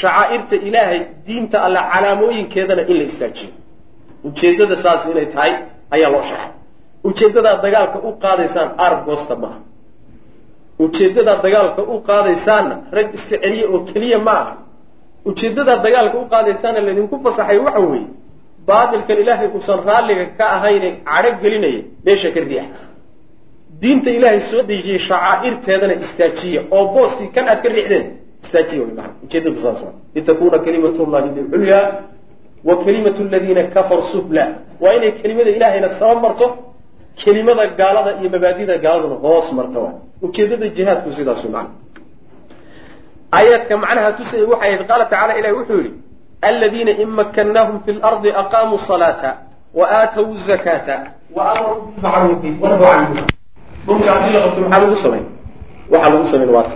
shacaa'irta ilaahay diinta alle calaamooyinkeedana in la istaajiyo ujeeddada saas inay tahay ayaa loo shaxay ujeeddadaad dagaalka u qaadaysaan argoosta maaha ujeeddadaad dagaalka u qaadaysaanna rag iska celiye oo keliya ma aha ujeeddadaad dagaalka u qaadaysaanna laydinku fasaxay waxa weeye baatilkan ilaahay uusan raalliga ka ahayne cadho gelinaya meesha ka riixa diinta ilaahay soo dejiyey shacaa'irteedana istaajiya oo booskii kan aad ka riixdeen istaajiya kalimatu llahi lilculyaa wa kalimatu aladiina kafaruu sufla waa inay kelimada ilaahayna saba marto kelimada gaalada iyo mabaadida gaaladuna hoos marta waa. Ujeeddada jihaadku sidaas way macana aayaadka macnaha tusaya waxay qaala tacala ilahi wuxuu yidhi aladiina in makannaahum fi lardi aqaamuu salaata wa aatow zakaata wa bilmacruufi wanahu can munkar dhulka haddii la qabto maxaa lagu samayn waxaa lagu samayn waata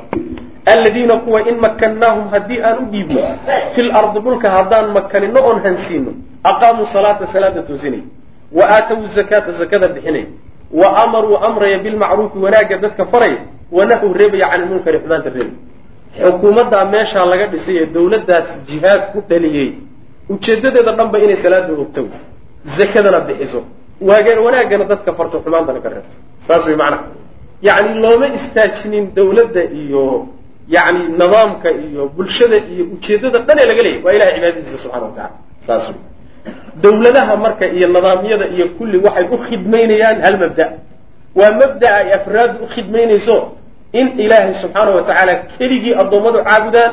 aladiina kuwa in makannaahum haddii aan u dhiibno fi lardi dhulka haddaan makanino oon hansiino aqaamuu salaata salaada toosinay wa aatow zakaata zakada bixinay wa amaruu amraya bilmacruufi wanaagga dadka faraya wanahu reebaya can ilmunkari xumaanta reebay xukuumaddaa meeshaa laga dhisay ee dawladdaas jihaad ku dhaliyey ujeeddadeeda dhanba inay salaada ogto zakadana bixiso. Waagaan wanaaggana dadka farto xumaantana ka reebto saas way macnaha yacni looma istaajinin dawladda iyo yacni nidaamka iyo bulshada iyo ujeeddada dhan ee laga leeyahy waa ilahay cibaadadiisa subxana wa tacala saas wey dawladaha marka iyo nidaamyada iyo kulli waxay u khidmaynayaan hal mabda. Waa mabda'a ay afraaddu u khidmaynayso in ilaahay subxaana wa tacaala keligii addoommadu caabudaan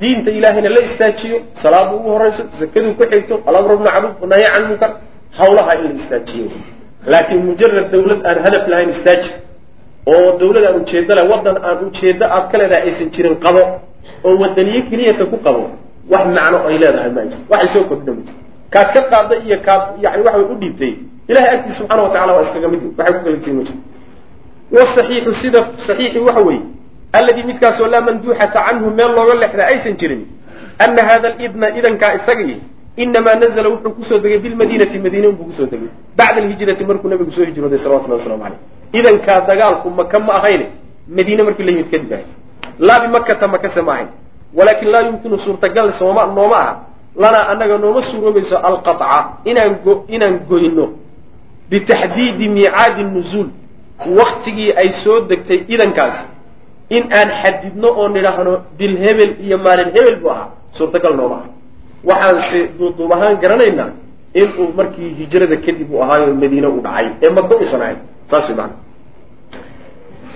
diinta ilaahayna la istaajiyo salaadu ugu horayso zakadu ku xigto alamru bimacruuf nahyi can munkar hawlaha in la istaajiyo. Laakiin mujarad dawlad aan hadaf lahayn istaaji oo dawlad aan ujeeddo leh waddan aan ujeeddo aad ka leedahay aysan jirin qabo oo wadaniye keliyata ku qabo wax macno ay leedahay ma jirto. Waxay soo kordhina ma jirto. Kaad ka qaadday iyo kaad yani waxa way u dhiibtay. Ilahay agtiis subxana wa tacala waa iskaga mid. Waxay ku kala tiin ma jirto wsaxiixu sida saxiixi waxa weeye alladii midkaasoo laa manduuxata canhu meel looga leexda aysan jirin ana hada lidna idankaa isagii inamaa nazla wuxuu ku soo degay bilmadiinati madiine unbuu ku soo degay. Bacda alhijrati markuu nabigu soo hijrooday salawatullahi waslamu aleyh idankaa dagaalku maka ma ahayne madiine markii la yimid kadib ahay. Laa bimakata makase ma ahayn. Walaakin laa yumkinu suurtagal sooma nooma aha. Lanaa annaga nooma suuroobayso alqaطca inaan inaan goyno. Bitaxdiidi miicaadi nuzuul waktigii ay soo degtay idankaasi in aan xadidno oo nidhaahno bil hebel iyo maalin hebel buu ahaa suurtagal nooma aha waxaanse duuduub ahaan garanaynaa inuu markii hijrada kadib uu ahaayo madiine u dhacay ee maka uusan ahayn saas maana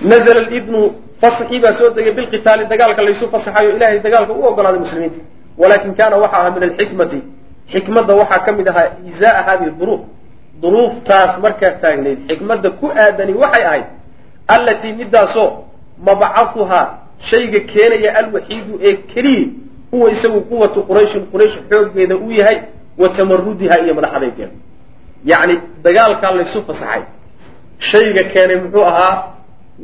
nazla lidnu fasaxii baa soo degay bilqitaali dagaalka laysu fasaxayo ilahay dagaalka u ogolaaday muslimiinta. Walakin kaana waxa ahaa min alxikmati xikmadda waxaa ka mid ahaa iizaaa hadihi duruuf duruuftaas markaa taagnayd xikmadda ku aadani waxay ahayd allatii midaasoo mabcahuhaa shayga keenaya alwaxiidu ee keliya huwa isagu quwatu qurayshin quraysh xooggeeda uu yahay wa tamarudiha iyo madaxadaygeeda yacni dagaalkaa laysu fasaxay. Shayga keenay muxuu ahaa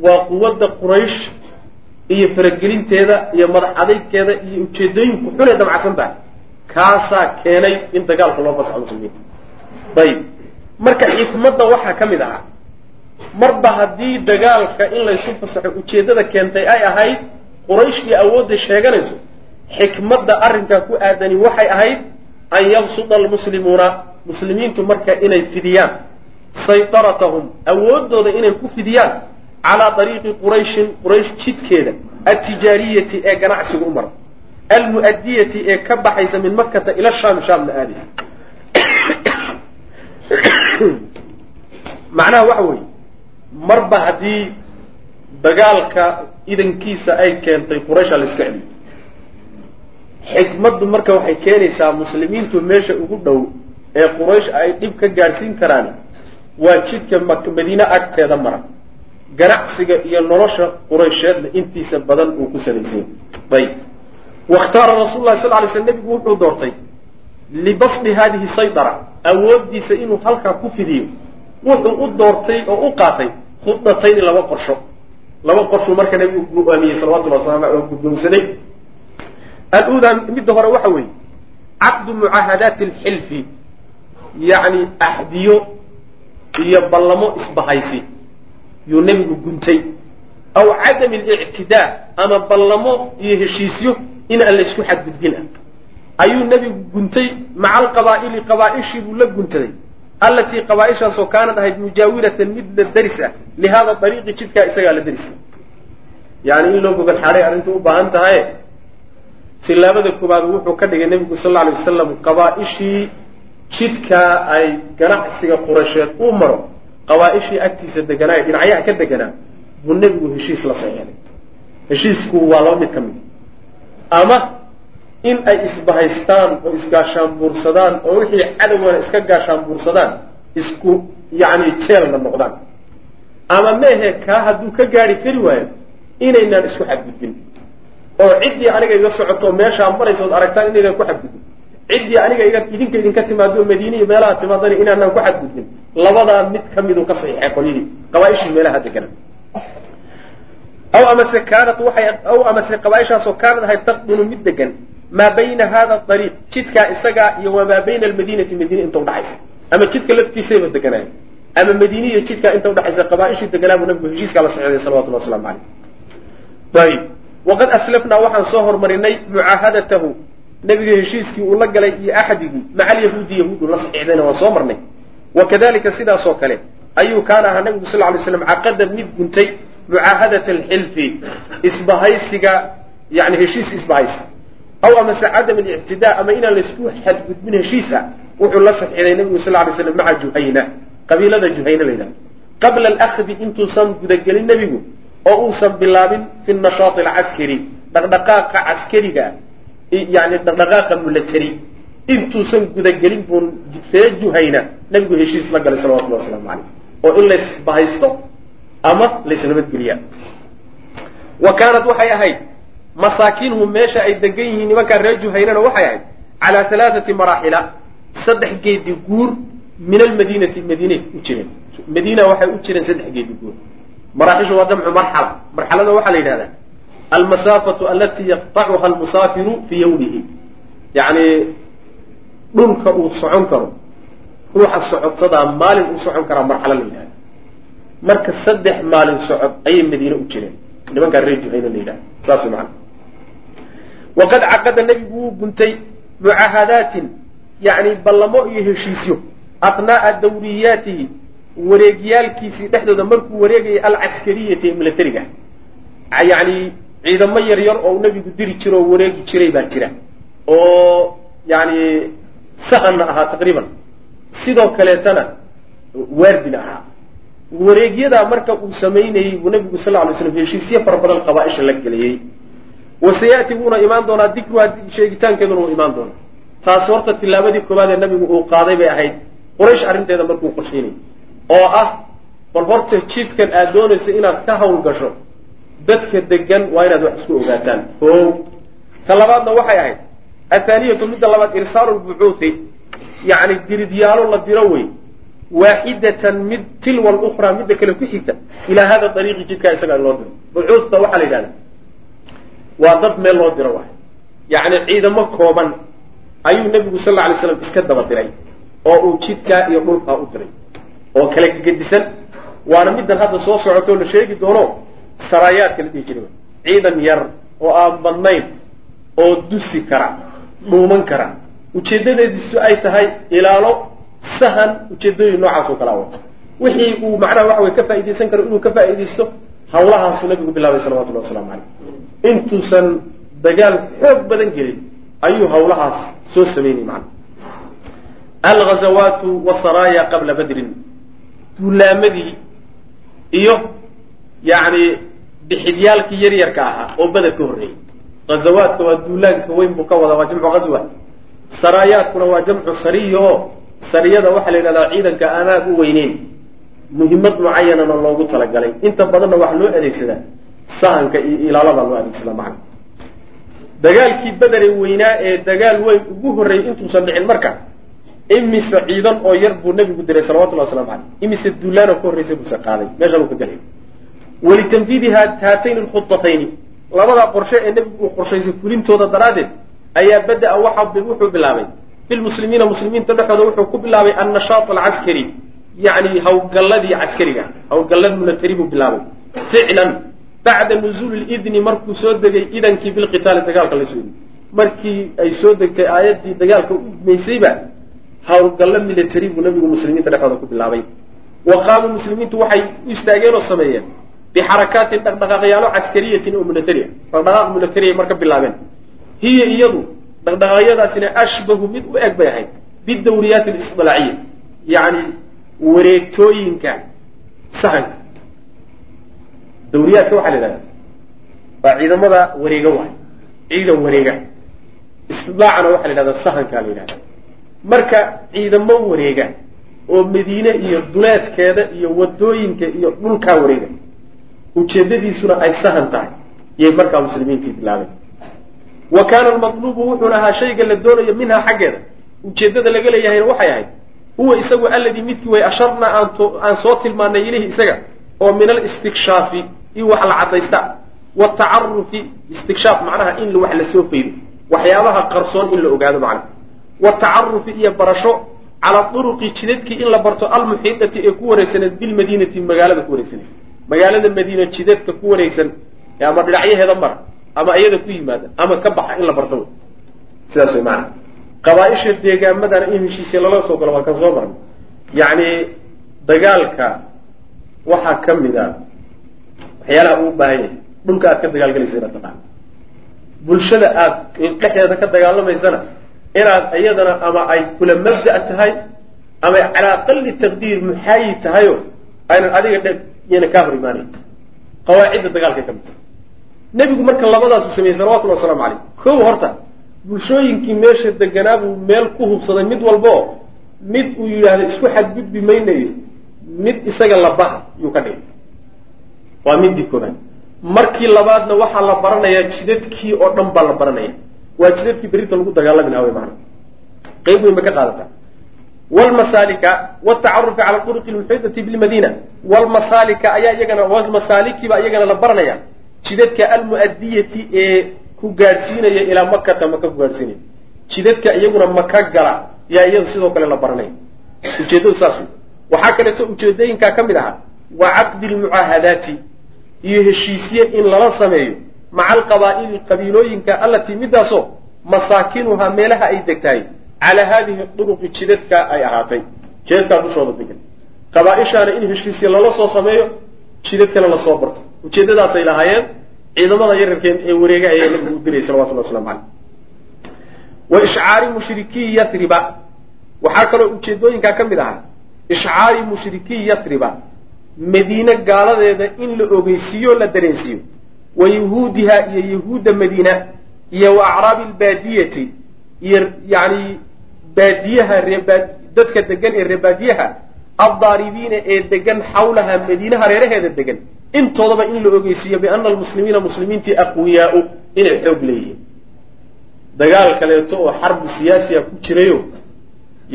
waa quwadda quraysh iyo faragelinteeda iyo madax adaygkeeda iyo ujeedooyinku xunee damacsan tahay kaasaa keenay in dagaalka loo fasaxo muslimiinta. Ayib marka xikmadda waxaa ka mid ahaa marba haddii dagaalka in laysu fasaxo ujeeddada keentay ay ahayd quraysh iyo awoodda sheeganayso xikmadda arrinkaa ku aadani waxay ahayd an yabsuda almuslimuuna muslimiintu marka inay fidiyaan saydaratahum awooddooda inay ku fidiyaan calaa ariiqi qurayshin quraysh jidkeeda altijaariyati ee ganacsiga u mara almu'adiyati ee ka baxaysa min makata ila shaam shaamna aadaysa macnaha waxa weeye marba haddii dagaalka idankiisa ay keentay quraysha la iska celiyo. Xikmaddu marka waxay keenaysaa muslimiintu meesha ugu dhow ee quraysh ay dhib ka gaadhsiin karaan waa jidka madiine agteeda mara. Ganacsiga iyo nolosha quraysheedna intiisa badan uu ku salaysay ayib wakhtaara rasul lahi sal lay sl nebigu wuxuu doortay libasdi hadihi saydara awooddiisa inuu halkaa ku fidiyo wuxuu u doortay oo u qaatay khuddatayni laba qorsho. Laba qorshuu marka nebigu go'aamiyey salawatullah waslamu aleh oo guddoonsaday aludaa midda hore waxa weeye caqdu mucaahadaati alxilfi yacni axdiyo iyo ballamo isbahaysi yuu nebigu guntay. Aw cadami alictidaa ama ballamo iyo heshiisyo in aan laysku xadgudbin ah ayuu nebigu guntay maca alqabaa'ili qabaa'ishii buu la guntaday allatii qabaaishaasoo kaanad ahayd mujaawiratan mid la daris ah lihaada ariiqi jidkaa isagaa la dariska. Yani in loo gogol xaaday arrintu u baahan tahay tilaabada koobaad wuxuu ka dhigay nebigu sal lla alay wasalam qabaaishii jidkaa ay ganacsiga qurasheed u maro. Qabaaishii agtiisa deganaa dhinacyaha ka deganaa buu nebigu heshiis la saxeexday heshiisku waa laba mid ka mid. Ama in ay isbahaystaan oo isgaashaanbuursadaan oo wixii cadowgana iska gaashaanbuursadaan isku yani jeelna noqdaan. Ama meehe kaa hadduu ka gaari kari waayo inaynaan isku xadgudbin. Oo ciddii aniga iga socoto meeshaa maraysood aragtaan inaynaan ku xadgudbin. Ciddii aniga iga idinka idinka timaado madiine iyo meelaha timaadana inaanaan ku xadgudbin. Labadaa mid ka miduu ka saxiixay qolyihii qabaaishii meelaha degana aw amase kaanat waxay aw amase qabaaishaasoo kaanad ahayd taqdunu mid degan maa bayna hada ariiq jidkaa isagaa iyo wamaa bayna almadiinati madiine inta udhaxaysa ama jidka laftiisayba deganaaya ama madiine iyo jidkaa inta udhaxaysa qabaaishii deganaa buu nabigu heshiiskaa la saxeeday salawatullah waslamu caleyh ayib waqad aslafnaa waxaan soo hormarinay mucaahadatahu. Nabiga heshiiskii uu la galay iyo axdigii maca alyahuudi yahuudu la saxiixdayna waan soo marnay. Wakadalika sidaasoo kale ayuu kaana ahaa nabigu sal lay slam caqada mid guntay mucaahadat alxilfi isbahaysiga yani heshiis isbahaysi aw amase cadam alictidaa ama inaan laysku xadgudbin heshiis ah wuxuu la saxiixday nabigu sal lay slam maca juhayna qabiilada juhayna la yidhahdo qabla alahdi intuusan gudagelin nebigu oo uusan bilaabin fi nashaati alcaskari dhaqdhaqaaqa caskariga yani dhaqdhaqaaqa mulatari intuusan gudagelin buu ree juhayna nabigu heshiis la galay salawatullah waslamu caleyh oo in laysbahaysto ama laysnabadgeliya wa kaanat waxay ahayd masaakiinhum meesha ay degan yihiin nimankaa reer juhaynana waxay ahayd calaa halaathati maraaxila saddex geedi guur min almadiinati madiinay u jireen. Madiina waxay u jireen saddex geedi guur. Maraaxishu waa jamcu marxala. Marxalada waxaa la yidhahdaa almasaafatu alatii yaqtacuha almusaafiru fii yawmihi. Yacni dhulka uu socon karo ruuxa socodsadaa maalin uu socon karaa marxalo la yidhahda marka saddex maalin socod ayay madiine u jireen. Nimankaa reer juhayna la yidhahda saas macana waqad caqada nebigu wuu guntay mucaahadaatin yani ballamo iyo heshiisyo athnaa'a dawriyaatihi wareegyaalkiisii dhexdooda markuu wareegayay alcaskariyati ee milatariga yani ciidamo yar yar oo nebigu diri jiro oo wareegi jiray baa jira oo yani sahanna ahaa taqriiban sidoo kaleetana waardina ahaa wareegyadaa marka uu samaynayey buu nabigu sal lay slam heshiisyo fara badan qabaaisha la gelayey wasayati wuuna imaan doonaa dikruha sheegitaankeeduna uu imaan doonaa taasi horta tilaabadii koowaad ee nabigu uu qaaday bay ahayd. Quraysh arrinteeda markuu qorshaynayy oo ah bal horta jidkan aad doonaysa inaad ka hawl gasho dadka degan waa inaad wax isku ogaataan. O ta labaadna waxay ahayd. Athaaniyatu midda labaad irsaalu lbucuuthi yani diridyaalo la diro wey. Waaxidatan mid tilwa lukhraa midda kale ku xigta. Ilaa hada ariiqi jidkaa isagaa loo diro. Bucuuthta waxaa la yidhahda waa dad meel loo diro waay. Yacni ciidamo kooban ayuu nebigu sal lla lay slam iska daba diray oo uu jidkaa iyo dhulkaa u diray oo kale gedisan. Waana middan hadda soo socotoo la sheegi doono saraayaadka la dhihi jiray. Ciidan yar oo aan badnayn oo dusi kara dhuuman kara. Ujeedadeediisu ay tahay ilaalo sahan ujeedooyin noocaas oo kalaa wato wixii uu macnaha waxa way ka faaidaysan karo inuu ka faa'iidaysto hawlahaasuu nabigu bilaabay salawatullahi waslamu caleyh intuusan dagaal xoog badan gelin ayuu hawlahaas soo samaynay macna. Alghazawaatu wasaraaya qabla badrin. Duulaamadii iyo yani bixidyaalkii yaryarka ahaa oo beder ka horreeyey. Ghazawaadka waa duulaanka weyn buu ka wadaa waa jamcu ghazwa saraayaadkuna waa jamcu sariya oo sariyada waxaa la yidhahdaa ciidanka aanaag u weyneyn muhimad mucayanana loogu talagalay. Inta badanna waxaa loo adeegsadaa sahanka iyo ilaalada loo adeegsadaa macna dagaalkii bedere weynaa ee dagaal weyn ugu horreeyey intuusan dhicin marka imise ciidan oo yar buu nabigu diray salawatullahi waslamu caleyh imise duulaano ka horraysa buuse qaaday. Meeshan uu ka gelay walitanfiidi haatayn lkhudatayni labadaa qorshe ee nebigu uu qorshaysay fulintooda daraaddeed ayaa bada-a waxa wuxuu bilaabay. Filmuslimiina muslimiinta dhexooda wuxuu ku bilaabay annashaat alcaskari yacni hawlgalladii caskariga hawlgallad milatari buu bilaabay ficlan bacda nuzuuli lidni markuu soo degay idankii bilqitaali dagaalka la soo idin markii ay soo degtay aayaddii dagaalka u idmaysayba howlgallo military buu nabigu muslimiinta dhexdooda ku bilaabay wa qaamuu muslimiintu waxay u istaageen oo sameeyeen bixarakaatin dhaqdhaqaaqyaalo caskariyatin oo militaria dhaqdhaqaaq militariay marka bilaabeen hiya iyadu dhaqdhaqaaqyadaasina ashbahu mid u eg bay ahayd bidawriyaati alisdilaaciya yacni wareegtooyinka sahanka dawriyaadka waxaa la yidhahda waa ciidamada wareega waay ciidan wareega. Istidlaacana waxaa la yidhahdaa sahankaa la yidhahda marka ciidamo wareega oo madiine iyo duleedkeeda iyo waddooyinka iyo dhulkaa wareega ujeedadiisuna ay sahan tahay yay markaa muslimiintii bilaabeen. Wa kaana almatluubu wuxuuna ahaa shayga la doonayo minhaa xaggeeda. Ujeeddada laga leeyahayna waxay ahayd huwa isagu alladii midkii way asharna aan soo tilmaanay ilayhi isaga oo min alistikshaaf in wax la cadaysta watacarufi istikshaaf macnaha in wax la soo faydo waxyaabaha qarsoon in la ogaado macnaha. Watacarufi iyo barasho calaa duruqi jidadkii in la barto almuxiidati ee ku wareegsaneed bilmadiinati magaalada ku wareegsaneed magaalada madiina jidadka ku wareegsan ama dhinacyaheeda mara ama iyada ku yimaada ama ka baxa in la barto sidaas way maanaa qabaaisha deegaamadana in heshiisya lala soo galo waa kan soo marnay. Yacni dagaalka waxaa ka mid a waxyaalaha uu baahan yahay dhulka aad ka dagaalgalaysa inaad taqaano bulshada aad dhexdeeda ka dagaalamaysana inaad iyadana ama ay kula mabda' tahay ama calaa aqali taqdiir muxaayi tahayo aynan adiga dhe yana kaa hor imaanayn. Qawaacidda dagaalkay ka mid tahay nebigu marka labadaasu sameeyey salawatullhi wasalaamu caleyh kow horta bulshooyinkii meesha deganaa buu meel ku hubsaday mid walba oo mid uu yidhaahdo isku xadgudbi maynayo mid isaga labaha yuu ka dhigay. Waa midii koobaad markii labaadna waxaa la baranayaa jidadkii oo dhan baa la baranaya. Waa jidadkii berita lagu dagaalami laha wy maana qeyb weyn bay ka qaadataa. Wlmasaalika watacarufi cala duruqi lmuxiidati bilmadiina. Wlmasaalika ayaa iyagana wlmasaalikiibaa iyagana la baranaya jidadka almu'adiyati ee ku gaadhsiinaya ilaa makata maka ku gaadhsiinaya jidadka iyaguna maka gala yaa iyada sidoo kale la baranaya ujeeddadu saas wey waxaa kaleeto ujeedooyinkaa ka mid ahaa wa caqdi lmucaahadaati iyo heshiisye in lala sameeyo maca alqabaa'ili qabiilooyinka allatii midaasoo masaakinuhaa meelaha ay degtahay calaa haadihi duruqi jidadka ay ahaatay. Jidadkaa dushooda degan qabaaishaana in heshiisye lala soo sameeyo jidadkana la soo barto. Ujeeddadaasay lahaayeen ciidamada yararkeen ee wareegahaya nabigu u diray salawatullah waslamu caleyh. Wa ishcaari mushrikii yatriba waxaa kaloo ujeedooyinkaa ka mid ahaa. Ishcaari mushrikii yatriba madiine gaaladeeda in la ogeysiiyo la dareensiiyo. Wa yahuudiha iyo yahuudda madiina iyo wa acraabi lbaadiyati iyo yani baadiyaha reebaa dadka degan ee reebaadiyaha addaaribiina ee degan xawlaha madiine hareeraheeda degan intoodaba in la ogeysiiyo biana almuslimiina muslimiintii aqwiyaau inay xoog leeyihiin. Dagaal kaleeto oo xarbi siyaasiya ku jirayo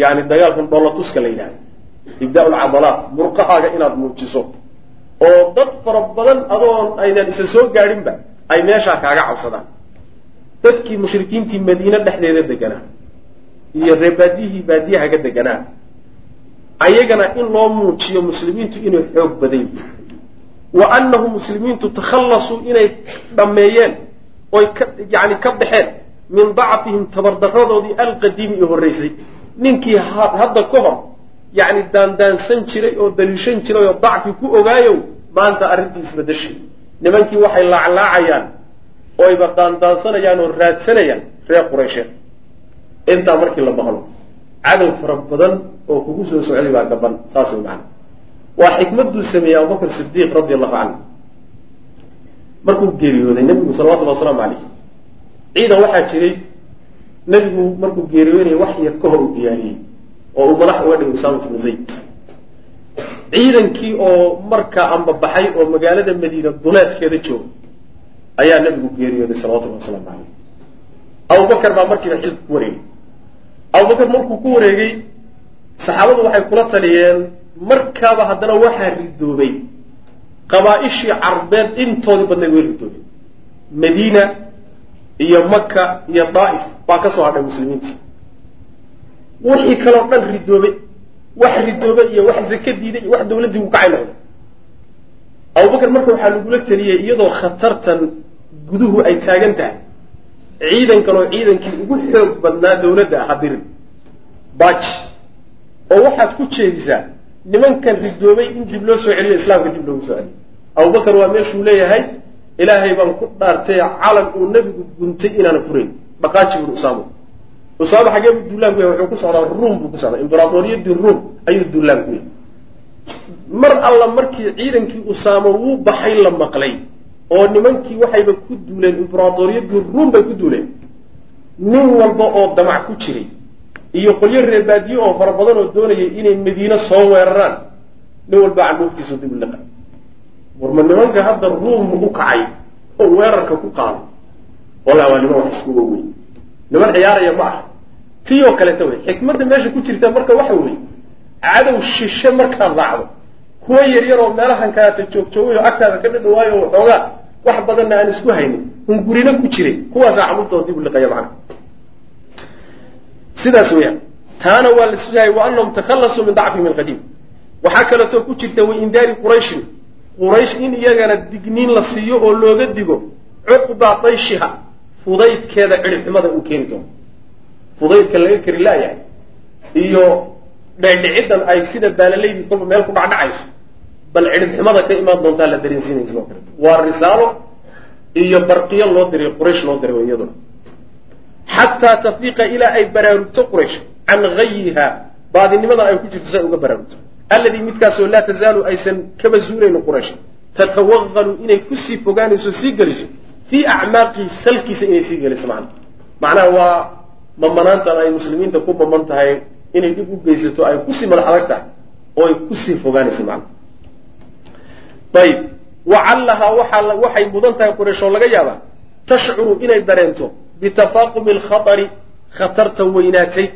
yani dagaalkan dhoolatuska la yidhahda ibdaa lcadalaat murqahaaga inaad muujiso. Oo dad fara badan adoon aynan isa soo gaadhinba ay meeshaa kaaga cabsadaan. Dadkii mushrikiintii madiine dhexdeeda deganaa iyo ree baadiyihii baadiyaha ka deganaa ayagana in loo muujiyo muslimiintu inay xoog badan yihiin wa annahu muslimiintu takhallasuu inay dhammeeyeen oy ka yani ka baxeen min dacfihim tabardaradoodii alqadiimi ee horraysay ninkii hadda ka hor yacni daandaansan jiray oo daliishan jiray oo dacfi ku ogaayow maanta arrintii isbedeshay. Nimankii waxay laaclaacayaan oyba daandaansanayaan oo raadsanayaan reer quraysheed intaa markii la maqlo cadow fara badan oo kugu soo socday baa gaban saas way macana waa xikmadduu sameeyey abubakr sidiiq radi allahu canhu markuu geeriyooday nebigu salawatullhi wasalaamu caleyh ciidan waxaa jiray nebigu markuu geeriyoonaya wax yar ka hor uu diyaariyey oo uu madax uga dhigay usaamatu bnu zayd. Ciidankii oo markaa ambabaxay oo magaalada madiina duleedkeeda jooga ayaa nebigu geeriyooday salawatullahi wasalaamu caleyh abubakar baa markiiba xilka ku wareegay. Abubakar markuu ku wareegay saxaabadu waxay kula taliyeen markaaba haddana waxaa ridoobay qabaa-ishii carbeed intoodii badnayd way ridoobeen. Madiina iyo maka iyo daa'if baa ka soo hadhay muslimiintii. Wixii kaloo dhan ridoobe wax ridoobe iyo wax zaka diiday iyo wax dawladdii uu kacay noqday abubakar marka waxaa lagula teliyey iyadoo khatartan guduhu ay taagan tahay. Ciidankan oo ciidankii ugu xoog badnaa dawladda ah hadirin baj oo waxaad ku jeedisaa nimankan ridoobay in dib loo soo celiyo islaamka dib loogu soo celiyo. Abubakar waa meeshuu leeyahay ilaahay baan ku dhaartay calan uu nebigu guntay inaana furayn dhaqaaji bui usaamo usaamo xagee buu duulaan ku yahay wuxuu ku socdaa ruum buu ku socdaa. Imberaadoriyadii ruum ayuu duulaan ku yahay. Mar alla markii ciidankii usaamo wuu baxay la maqlay. Oo nimankii waxayba ku duuleen imberaadoriyadii ruum bay ku duuleen. Nin walba oo damac ku jiray iyo qolyo reebaadiye oo fara badan oo doonayay inay madiine soo weeraraan. Nin walba candhuuftiisu dib liqa. Warma nimanka hadda ruum u kacay oo weerarka ku qaaday wallahi waa niman wax isku oweyn niman ciyaaraya ma aha. Tii oo kaleeta wey xikmadda meesha ku jirta marka waxa weeye cadow shishe markaad raacdo. Kuwa yaryar oo meelahan kaleeta joogjoogay oo agtaada ka dhadhawaayo oo xoogaa wax badanna aan isku haynin. Hungurina ku jiray kuwaasaa candhuuftooda dib liqaya macna sidaas weeyaan. Taana waa la sugahay wa anahum takhallasuu min dacfihim alqadiim. Waxaa kaleetoo ku jirta waindaari qurayshin quraysh in iyagana digniin la siiyo oo looga digo cuqba dayshiha fudaydkeeda cidhibxumada uu keeni doono. Fudaydka laga kari laayahay iyo dhecdhiciddan ay sida baalalaydii kolba meel ku dhacdhacayso bal cidhibxumada ka imaan doontaa la dareensiinaya sidoo kaleeto. Waa risaalo iyo barqiyo loo diray quraysh loo diray iyaduna xataa tafiiqa ilaa ay baraarugto quraysh can hayiha baadinimadan ay ku jirto si ay uga baraarugto alladii midkaasoo laa tazaalu aysan kaba zuulaynin quraysh tatawaqalu inay ku sii fogaanayso sii geliso fii acmaaqihi salkiisa inay sii geliso macna macnaha waa mamanaantan ay muslimiinta ku maman tahay inay dhib u geysato ay ku sii madax adag tahay oo ay ku sii fogaanayso macna ayib wacallahaa waxaa waxay mudan tahay quraysh oo laga yaabaa tashcuru inay dareento bitafaaqumi alkhatari khatarta weynaatay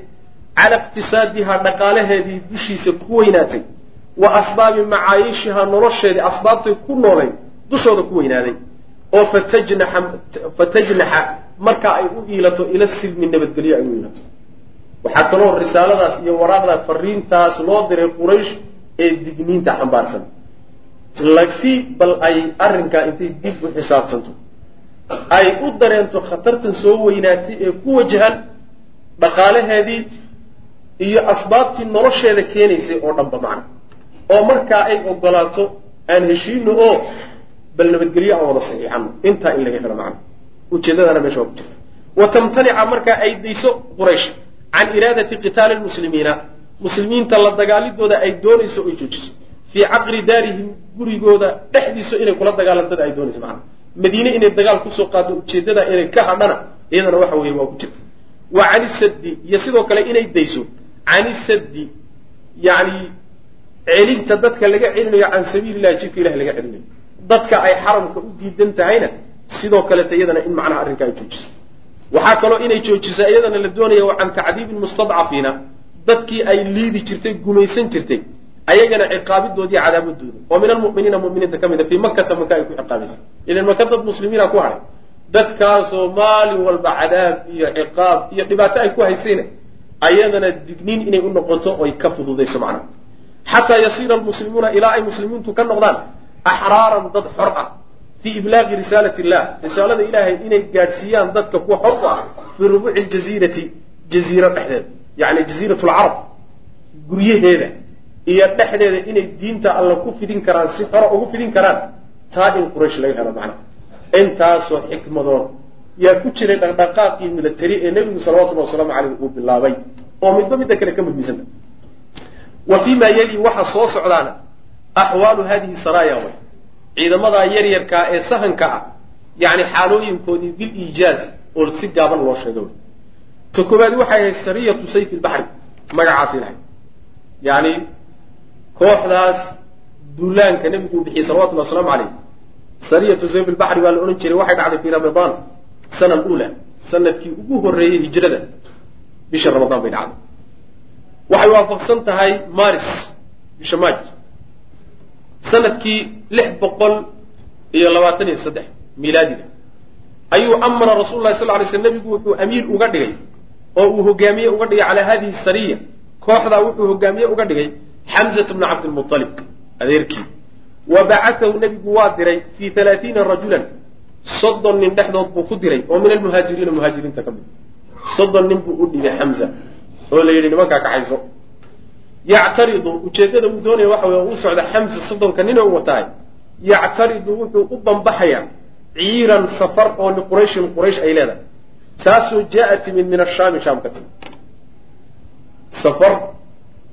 cala iqtisaadihaa dhaqaalaheedii dushiisa ku weynaatay wa asbaabi macaayishihaa nolosheedii asbaabtay ku noolayd dushooda ku weynaaday oo fatajnaxa marka ay u iilato ila silmi nabadgelyo ay u iilato waxaa kaloo risaaladaas iyo waraaqdaa fariintaas loo diray quraysh ee digniinta xambaarsan lagsi bal ay arrinkaa intay dib u xisaabtanto ay u dareento khatartan soo weynaatay ee ku wajahan dhaqaalaheedii iyo asbaabtii nolosheeda keenaysay oo dhanba macna oo markaa ay ogolaato aan heshiino oo bal nabadgelyo aan wada saxiixano intaa in laga helo macna ujeedadana meesha waa ku jirta. Wa tamtanica markaa ay dayso quraysh can iraadati qitaali lmuslimiina muslimiinta la dagaalidooda ay doonayso oy joojiso. Fii caqri daarihim gurigooda dhexdiisa inay kula dagaalantada ay doonayso macna madiine inay dagaal ku soo qaado ujeedada inay ka hadhana iyadana waxa weeye waa ku jirta. Wa cani saddi iyo sidoo kale inay dayso. Cani saddi yani celinta dadka laga celinayo can sabiili illahi jidka ilahi laga celinayo. Dadka ay xaramka u diidan tahayna sidoo kaleta iyadana in macnaha arrinka ay joojiso. Waxaa kaloo inay joojiso iyadana la doonaya wa can tacdiibi mustadcafiina dadkii ay liidi jirtay gumaysan jirtay ayagana ciqaabidoodii cadaabadooda oo min almuminiina muminiinta ka mid a fii makata maka ay ku ciqaabaysa ilan maka dad muslimiina ku hadhay dadkaasoo maalin walba cadaab iyo ciqaab iyo dhibaato ay ku haysayna ayadana digniin inay u noqoto oy ka fududayso macnaha xataa yasiira almuslimuuna ilaa ay muslimiintu ka noqdaan axraaran dad xor ah fii iblaaqi risaalati illah risaalada ilaahay inay gaadhsiiyaan dadka kuwa xor u ah fii rubuuci ljasiirati jaziira dhexdeeda yani jaziirat lcarab guryaheeda iyo dhexdeeda inay diinta alla ku fidin karaan si xoro ugu fidin karaan taa in quraysh laga helo macnaha intaasoo xikmadood. Yaa ku jiray dhaqdhaqaaqii milatari ee nebigu salawatullahi wasalaamu caleyh uu bilaabay. Oo midba midda kale ka midmiisanta wa fii maa yali waxa soo socdaana axwaalu hadihi saraaya way. Ciidamadaa yaryarkaa ee sahanka ah yani xaalooyinkoodii bil iijaaz oo si gaaban loo sheega ta koobaad waxay ahayd sariyatu sayf lbaxri magacaasi lahayd yani kooxdaas duulaanka nebigu uu bixiyey salawatullahi wasalaamu caleyh sariyatu sayf lbaxri baa la odhan jiray waxay dhacday fii ramadaan sana alula sannadkii ugu horreeyey hijrada bisha ramadaan bay dhacday. Waxay waafaqsan tahay maris bisha maaj sannadkii lix boqol iyo labaatan iyo saddex milaadiga. Ayuu amara rasul lahi sal lay sl nebigu wuxuu amiir uga dhigay oo uu hogaamiye uga dhigay calaa hadihi sariya. Kooxdaa wuxuu hogaamiye uga dhigay xamzat bna cabdilmualib adeerkii. Wa bacatahu nebigu waa diray fii halaatiina rajulan. Soddon nin dhexdood buu ku diray oo min almuhaajiriina muhaajiriinta ka mid. Soddon nin buu u dhibay xamza oo la yidhi nimankaa kaxayso yactaridu ujeeddada uu doonaya waxa wey u socda xamza soddonka nin oo u wataay yactaridu wuxuu u bambaxayaa ciiran safar oo liqurayshin quraysh ay leedahay. Taasoo jaa timid min ashaami shaam ka timid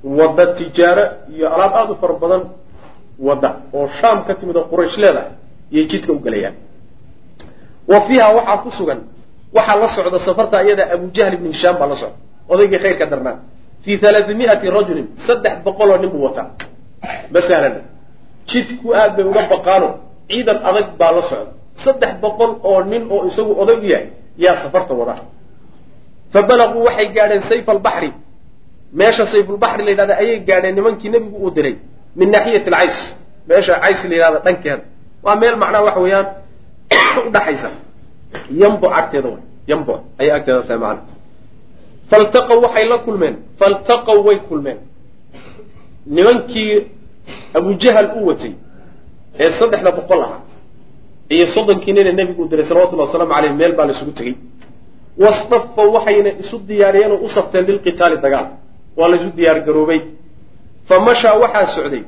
wadda tijaaro iyo alaab aada u fara badan wadda oo shaam ka timid oo quraysh leedahay iyay jidka u gelayaan wa fiiha waxaa ku sugan waxaa la socda safarta iyada abujahl ibni hishaam baa la socda odaygii khayrka darnaa fii halaatimiati rajulin saddex boqoloo nin buu wataa. Masalan jidku aad bay uga baqaano ciidan adag baa la socda. Saddex boqol oo nin oo isagu oday u yahay yaa safarta wada. Fa balaguu waxay gaadheen sayf albaxri meesha sayfulbaxri la yidhahda ayay gaadheen nimankii nebigu uu diray min naaxiyati alcays meesha cays la yidhahda dhankeeda. Waa meel macnaha waxa weeyaan udhaxaysa yambo agteeda way. Yambo ayay agteeda tahay macana faltaqaw waxay la kulmeen. Faltaqaw way kulmeen. Nimankii abujahal u watay ee saddexda boqol ahaa iyo soddonkii nina nebigu u diray salawatullahi wasalaamu aleyh meel baa la isugu tegey. Wastafaw waxayna isu diyaariyeen oo u safteen lilqitaali dagaal waa la isu diyaar garoobay. Fa mashaa waxaa socday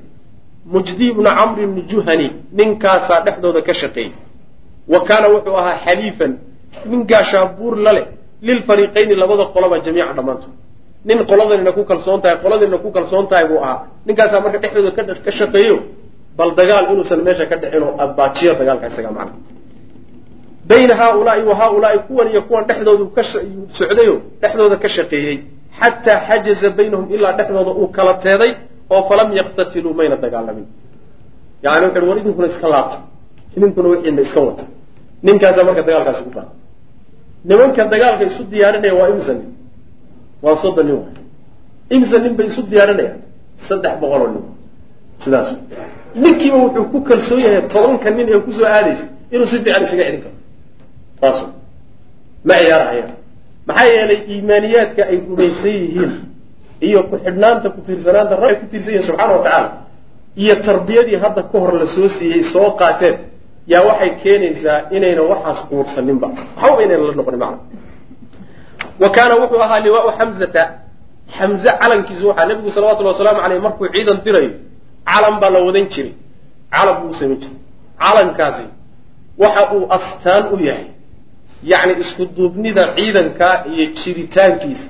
mujdi bnu camri bni juhani ninkaasaa dhexdooda ka shaqeeyey wa kaana wuxuu ahaa xaliifan nin gaashaabuur la leh lilfariiqayni labada qoloba jamiica dhammaantood. Nin qoladanina ku kalsoon tahay qoladanina ku kalsoon tahay buu ahaa. Ninkaasaa marka dhexdooda ka shaqeeyo bal dagaal inuusan meesha ka dhicin oo abbaajiyo dagaalka isaga macna. Bayna haaulaai wa haaulaai kuwan iyo kuwan dhexdoodu socdayo dhexdooda ka shaqeeyey xataa xajaza baynahum ilaa dhexdooda uu kala teeday oo falam yaktatiluu mayna dagaalamin yani wuxu war idinkuna iska laabta idinkuna wixiina iska wata ninkaasaa marka dagaalkaasi ku baa nimanka dagaalka isu diyaarinaya waa imsa nin waa soddon nin imsa nin bay isu diyaarinayaan saddex boqoloo nin sidaas ninkiiba wuxuu ku kalsoon yahay tobanka nin ee ku soo aadaysa inuu si fiican isaga celin karo taas ma ciyaarahaya maxaa yeelay iimaaniyaadka ay rumaysan yihiin iyo ku-xidhnaanta ku-tiirsanaanta rag ay ku tiirsan yihiin subxaana wa tacaala iyo tarbiyadii hadda ka hor la soo siiyey soo qaateen yaa waxay keenaysaa inayna waxaas quursaninba waxbaba inayna la noqonin macna. Wa kaana wuxuu ahaa liwaau xamzata xamze calankiisu waxaa nabigu salawatullhi wasalaamu aleyh markuu ciidan dirayo calan baa la wadan jiray. Calan buu u jiray. Calankaasi waxa uu astaan u yahay yacni isku duubnida ciidanka iyo jiritaankiisa.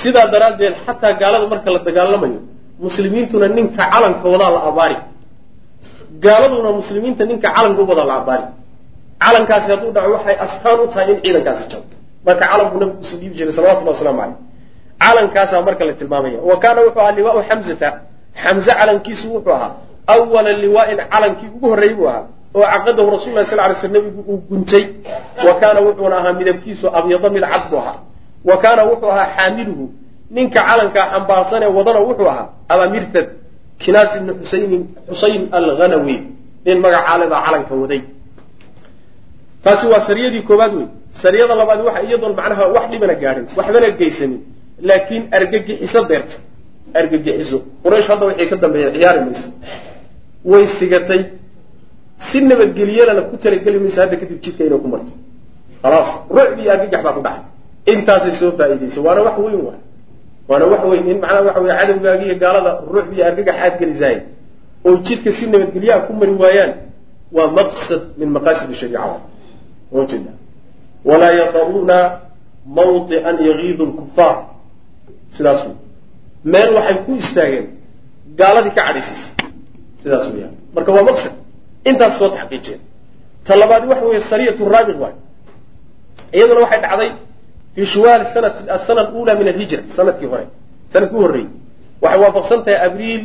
Sidaa daraaddeed xataa gaalada marka la dagaalamayo muslimiintuna ninka calanka wadaa la abaari. Gaaladuna muslimiinta ninka calanka u wadaa la abaari. Calankaasi hadduu dhaco waxay astaan u tahay in ciidankaasi jabo marka calan buu nabigu ku sii dhiibi jiray salawatullahi waslamu caleyh calankaasaa marka la tilmaamaya wa kaana wuxuu ahaa liwaau xamzata xamze calankiisu wuxuu ahaa awala liwaain calankii ugu horreeyey buu ahaa oo caqadahu rasul lah sal lay sl nabigu uu guntay. Wa kaana wuxuuna ahaa midabkiisu abyado mid cad buu ahaa. Wa kaana wuxuu ahaa xaamiluhu. Ninka calankaa xambaarsanee wadana wuxuu ahaa abaa mirtad kinaas ibni xusaynin xusayn alghanawi. Nin magacaale baa calanka waday. Taasi waa sariyadii koowaad wey sariyada labaad waxa iyadoon macnaha wax dhibana gaadhin waxbana geysanin laakiin argagixiso beerta. Argagixiso. Quraysh hadda waxay ka dambeeyeen ciyaari mayso. Way sigatay si nabadgeliyelana ku talageli mayso hadda kadib jidka inay ku marto. Khalaas rucb iyo argagax baa ku dhacay intaasay soo faa'iidaysa waana wax weyn waay. Waana wax weyn. In macnaha waxa weye cadowgaagi iyo gaalada rucb iyo argagax aad gelisahay oo jidka si nabadgelyaha ku mari waayaan waa maqsad min maqaasid shariica. Jeeda walaa yaqaruuna mawdian yagiidu lkufaar sidaas wey meel waxay ku istaageen gaaladii ka cadhaysiisa sidaas weyaan marka waa maqsad intaas soo taxqiijeen ta labaadi waxa weeye sariyat raabiq waay. Iyaduna waxay dhacday fii shuwaal sanat asana alula min alhijra sannadkii hore sannadkii u horreeyey. Waxay waafaqsan tahay abriil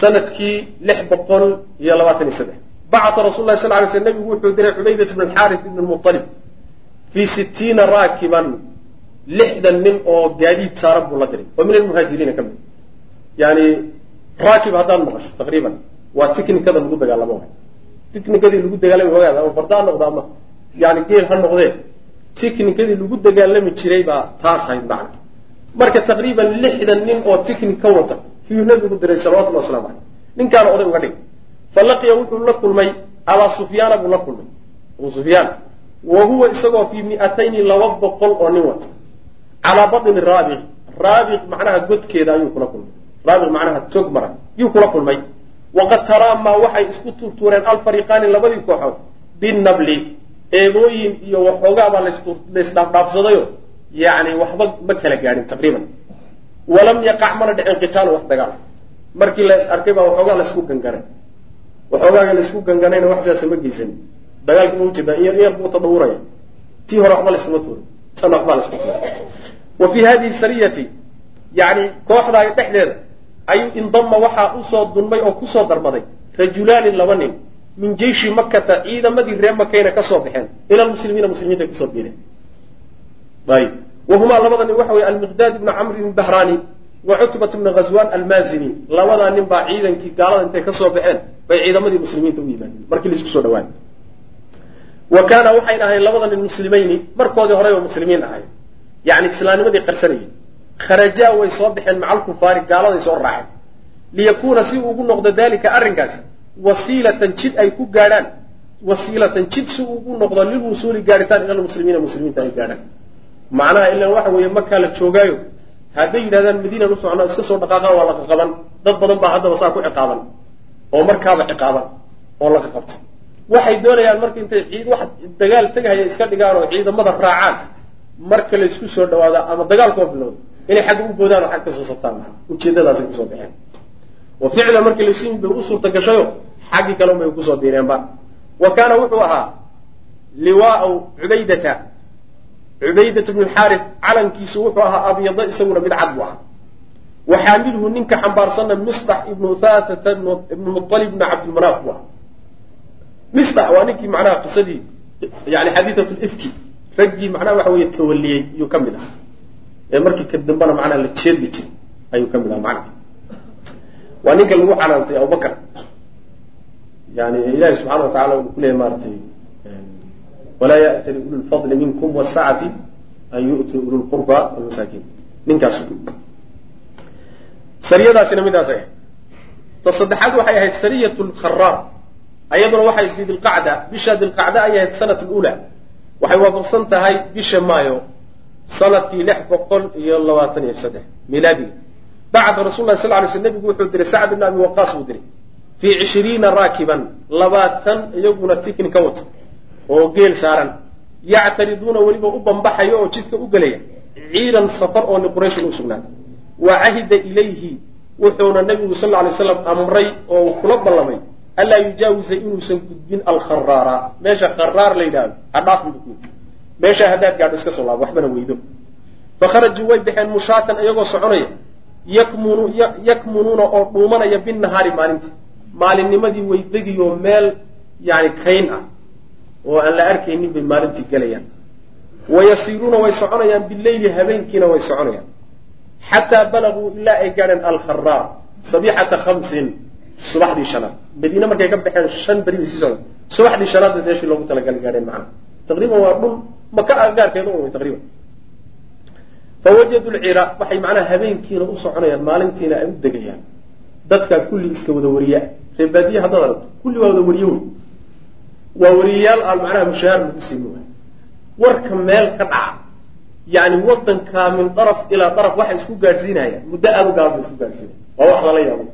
sannadkii lix boqol iyo labaatan iyo saddex. Bacata rasul lah sal lay sl nabigu wuxuu diray cubaydat bn alxaarif ibn lmualib fii sitiina raakiban lixdan nin oo gaadiid saaran buu la diray. Oo min almuhaajiriina ka mid. Yani raakib haddaan maqasho taqriiban waa tiknikada lagu dagaalamo tiknikadii lagu dagaalami ogaada ama farda ha noqdo ama yani geel ha noqdee. Tiknikadii lagu dagaalami jiray baa taas hayd macna. Marka taqriiban lixdan nin oo tiknik ka wata fiyuu nabigu diray salawatullah waslamu caleyh ninkaana oday uga dhig falaqiya wuxuu la kulmay abaa sufyaana buu la kulmay. Abu sufyaan wa huwa isagoo fii mi'atayni laba boqol oo nin wata. Calaa batni raabiq raabiq macnaha godkeeda ayuu kula kulmay. Raabiq macnaha tog mara yuu kula kulmay waqad taraamaa waxay isku tuurtuureen alfariiqaani labadii kooxood binabli eebooyin iyo waxoogaabaa laysdhaafdhaafsadayo yani waxba ma kala gaadhin taqriiban walam yaqac mana dhicin qitaalu wax dagaal markii la is arkay baa waxoogaa laysku ganganay waxoogaaga laysku ganganayna wax sidaasa ma geysan dagaalki ma u jeedaa in yar in yar buu tadhawuraya tii hore waxba layskuma tuurin tan waxbaa laysku tuuray wa fii hadihi sariyati yani kooxdaa dhexdeeda ayuu indama waxaa u soo dunmay oo ku soo darmaday. Rajulaani laba nin min jeishi makata ciidamadii reer makayna ka soo baxeen. Ila lmuslimiina muslimiinta ku soo biireen ayib. Wahumaa labada nin waxa weye almiqdaad ibnu camr ibn bahraani wa cutbat ibna ghazwan almaazini. Labadaa nin baa ciidankii gaalada intay ka soo baxeen bay ciidamadii muslimiinta u yimaadeen. Markii la isku soo dhawaayay wa kaana waxayn ahayn labada nin muslimayni markoodii horeyba muslimiin ahayn yani islaamnimadii qarsanayay kharajaa way soo baxeen maca alkufaari gaaladay soo raaceen. Liyakuuna si uu ugu noqdo dalika arrinkaasi wasiilatan jid ay ku gaadhaan. Wasiilatan jid si uu ugu noqdo lilwusuuli gaadhitaan ila lmuslimiina muslimiinta ay gaadhaan. Macnaha ilan waxa weeye makaa la joogaayo hadday yidhahdaan madiinan u socnaa iska soo dhaqaaqaan waa laqa qaban. Dad badan baa haddaba saa ku ciqaaban oo markaaba ciqaaban oo laga qabtay waxay doonayaan marka intay ciid wax dagaal tegahaya iska dhigaan oo ciidamada raacaan marka la isku soo dhawaado ama dagaalkoo bilowda inay xagga u boodaan oo xag ka soo sabtaan ujeedadaasay ku soo baxeen wa ficlan markii laysu bay u suurta gashayo xaggii kale unbay ku soo biireenba wa kaana wuxuu ahaa liwaau cubaydata. Cubaydat bnu xaari calankiisu wuxuu ahaa abyada isaguna mid cad bu ahaa. Wa xaamilhu ninka xambaarsanna misdax ibnu thatata ibnu mualib ibnu cabdilmanaaf bu ahaa. Misdax waa ninkii macnaha qisadii yani xadiiat lifki raggii macnaha waxa weeye tawaliyey ayuu ka mid ahaa ee markii ka dambana macnaha la jeedi jiray ayuu ka mid ahaa macnaha. Waa ninka lagu canaantay abubakar. Yani ilahi subxana wa tacala uu ku leeyahy maaratay walaa ya'tali ulu minkum wasacati an yu'tuu ulu walmasaakiin ninkaas sariyadaasina midaas ahayd ta saddexaad waxay ahayd sariyat lkharaar ayaduna waxay dilqacda bisha dilqacda ay ahayd sanat lula waxay waafaqsan tahay bisha maayo sannadkii lix boqol iyo labaatan iyo saddex milaadiga bacda rasul lah sal lay sl nebigu wuxuu diray sacd ibn abi waqaas buu diray fii cishriina raakiban labaatan iyaguna tikni ka wata oo geel saaran. Yactariduuna weliba u bambaxayo oo jidka u gelaya ciidan safar oo liqurayshin u sugnaatay. Wa cahida ilayhi wuxuuna nabigu sal lay slam amray oo kula ballamay anlaa yujaawisa inuusan gudbin alkharaara meesha kharaar la yidhahdo hadhaafin bu ku meesha haddaad gaadho iska soo laabo waxbana weydo. Fakharajuu way baxeen mushaatan iyagoo soconaya. Yakmunu yakmunuuna oo dhuumanaya binnahaari maalintii. Maalinnimadii weydegiyo meel yani kayn ah oo aan la arkaynin bay maalintii gelayaan wayasiiruuna way soconayaan bileyli habeenkiina way soconayaan. Xataa balaguu ilaa ay gaadheen alkharaar sabixata khamsin subaxdii shanaad. Madiine markay ka baxeen shan beri bay sii socda subaxdii shanaad meeshii loogu talagal gaadheen macnaha. Taqriiban waa dhul maka agaarkeeda un way taqriiban. Fawajadu lcira waxay macnaha habeenkiina u soconayaan maalintiina ay u degayaan. Dadkaa kulli iska wada wariya. Reer baadiye haddaad aragto kulli waa wada wariye wey. Waa wariyayaal aan macnaha mushahaar lagu siimi waay warka meel ka dhaca yani wadankaa min daraf ilaa daraf waxay isku gaadhsiinayaan. Muddo aada u gaaban bay isku gaadhsiinaya waa wax lala yaabo.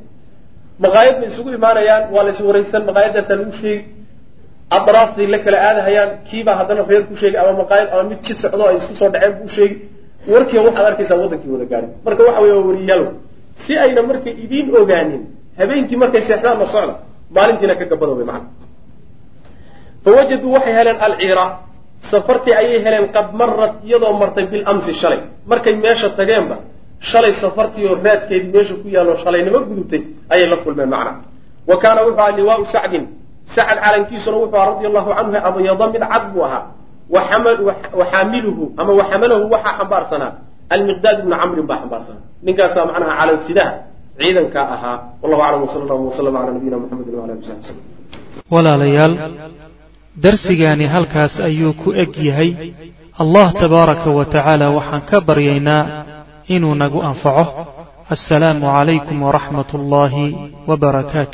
Maqaayad bay isugu imaanayaan waa la is waraysan maqaayadaasaa lagu sheegi adraaftay la kala aadahayaan kiibaa haddana reer ku sheegay ama maqaayad ama mid jid socdo ay isku soo dhaceen buu sheegi warkiiba waxaad arkaysaa wadankii wada gaadhay. Marka waxa wey waa wariyayaal si ayna markay idiin ogaanin habeenkii markay seexdaan la socda. Maalintiina ka gabadoobay macna. Fawajaduu waxay heleen alciira. Safartii ayay heleen qad marat iyadoo martay bilamsi shalay. Markay meesha tageenba shalay safartiioo raadkeedii meesha ku yaallo shallaynimo gudubtay ayay la kulmeen macna. Wa kaana wuxuu ahaa liwaau sacdin sacad calankiisuna wuxuu ahaa radia allahu canhu abyada mid cad buu ahaa. Waxaamiluhu ama waxamalahu waxaa xambaarsanaa. Almiqdaad ibnu camrin baa xambaarsanaa. Ninkaasaa macnaha calan sidaha ciidankaa ahaa. Wallahu aclam wsala allahu waslama cala nabiyina muxamedin wala ali saxbi wslam walaalayaal darsigaani halkaas ayuu ku eg yahay. Allah tabaaraka wa tacaala waxaan ka baryaynaa inuu nagu anfaco. Assalaamu calaykum waraxmat ullaahi wbarakaatu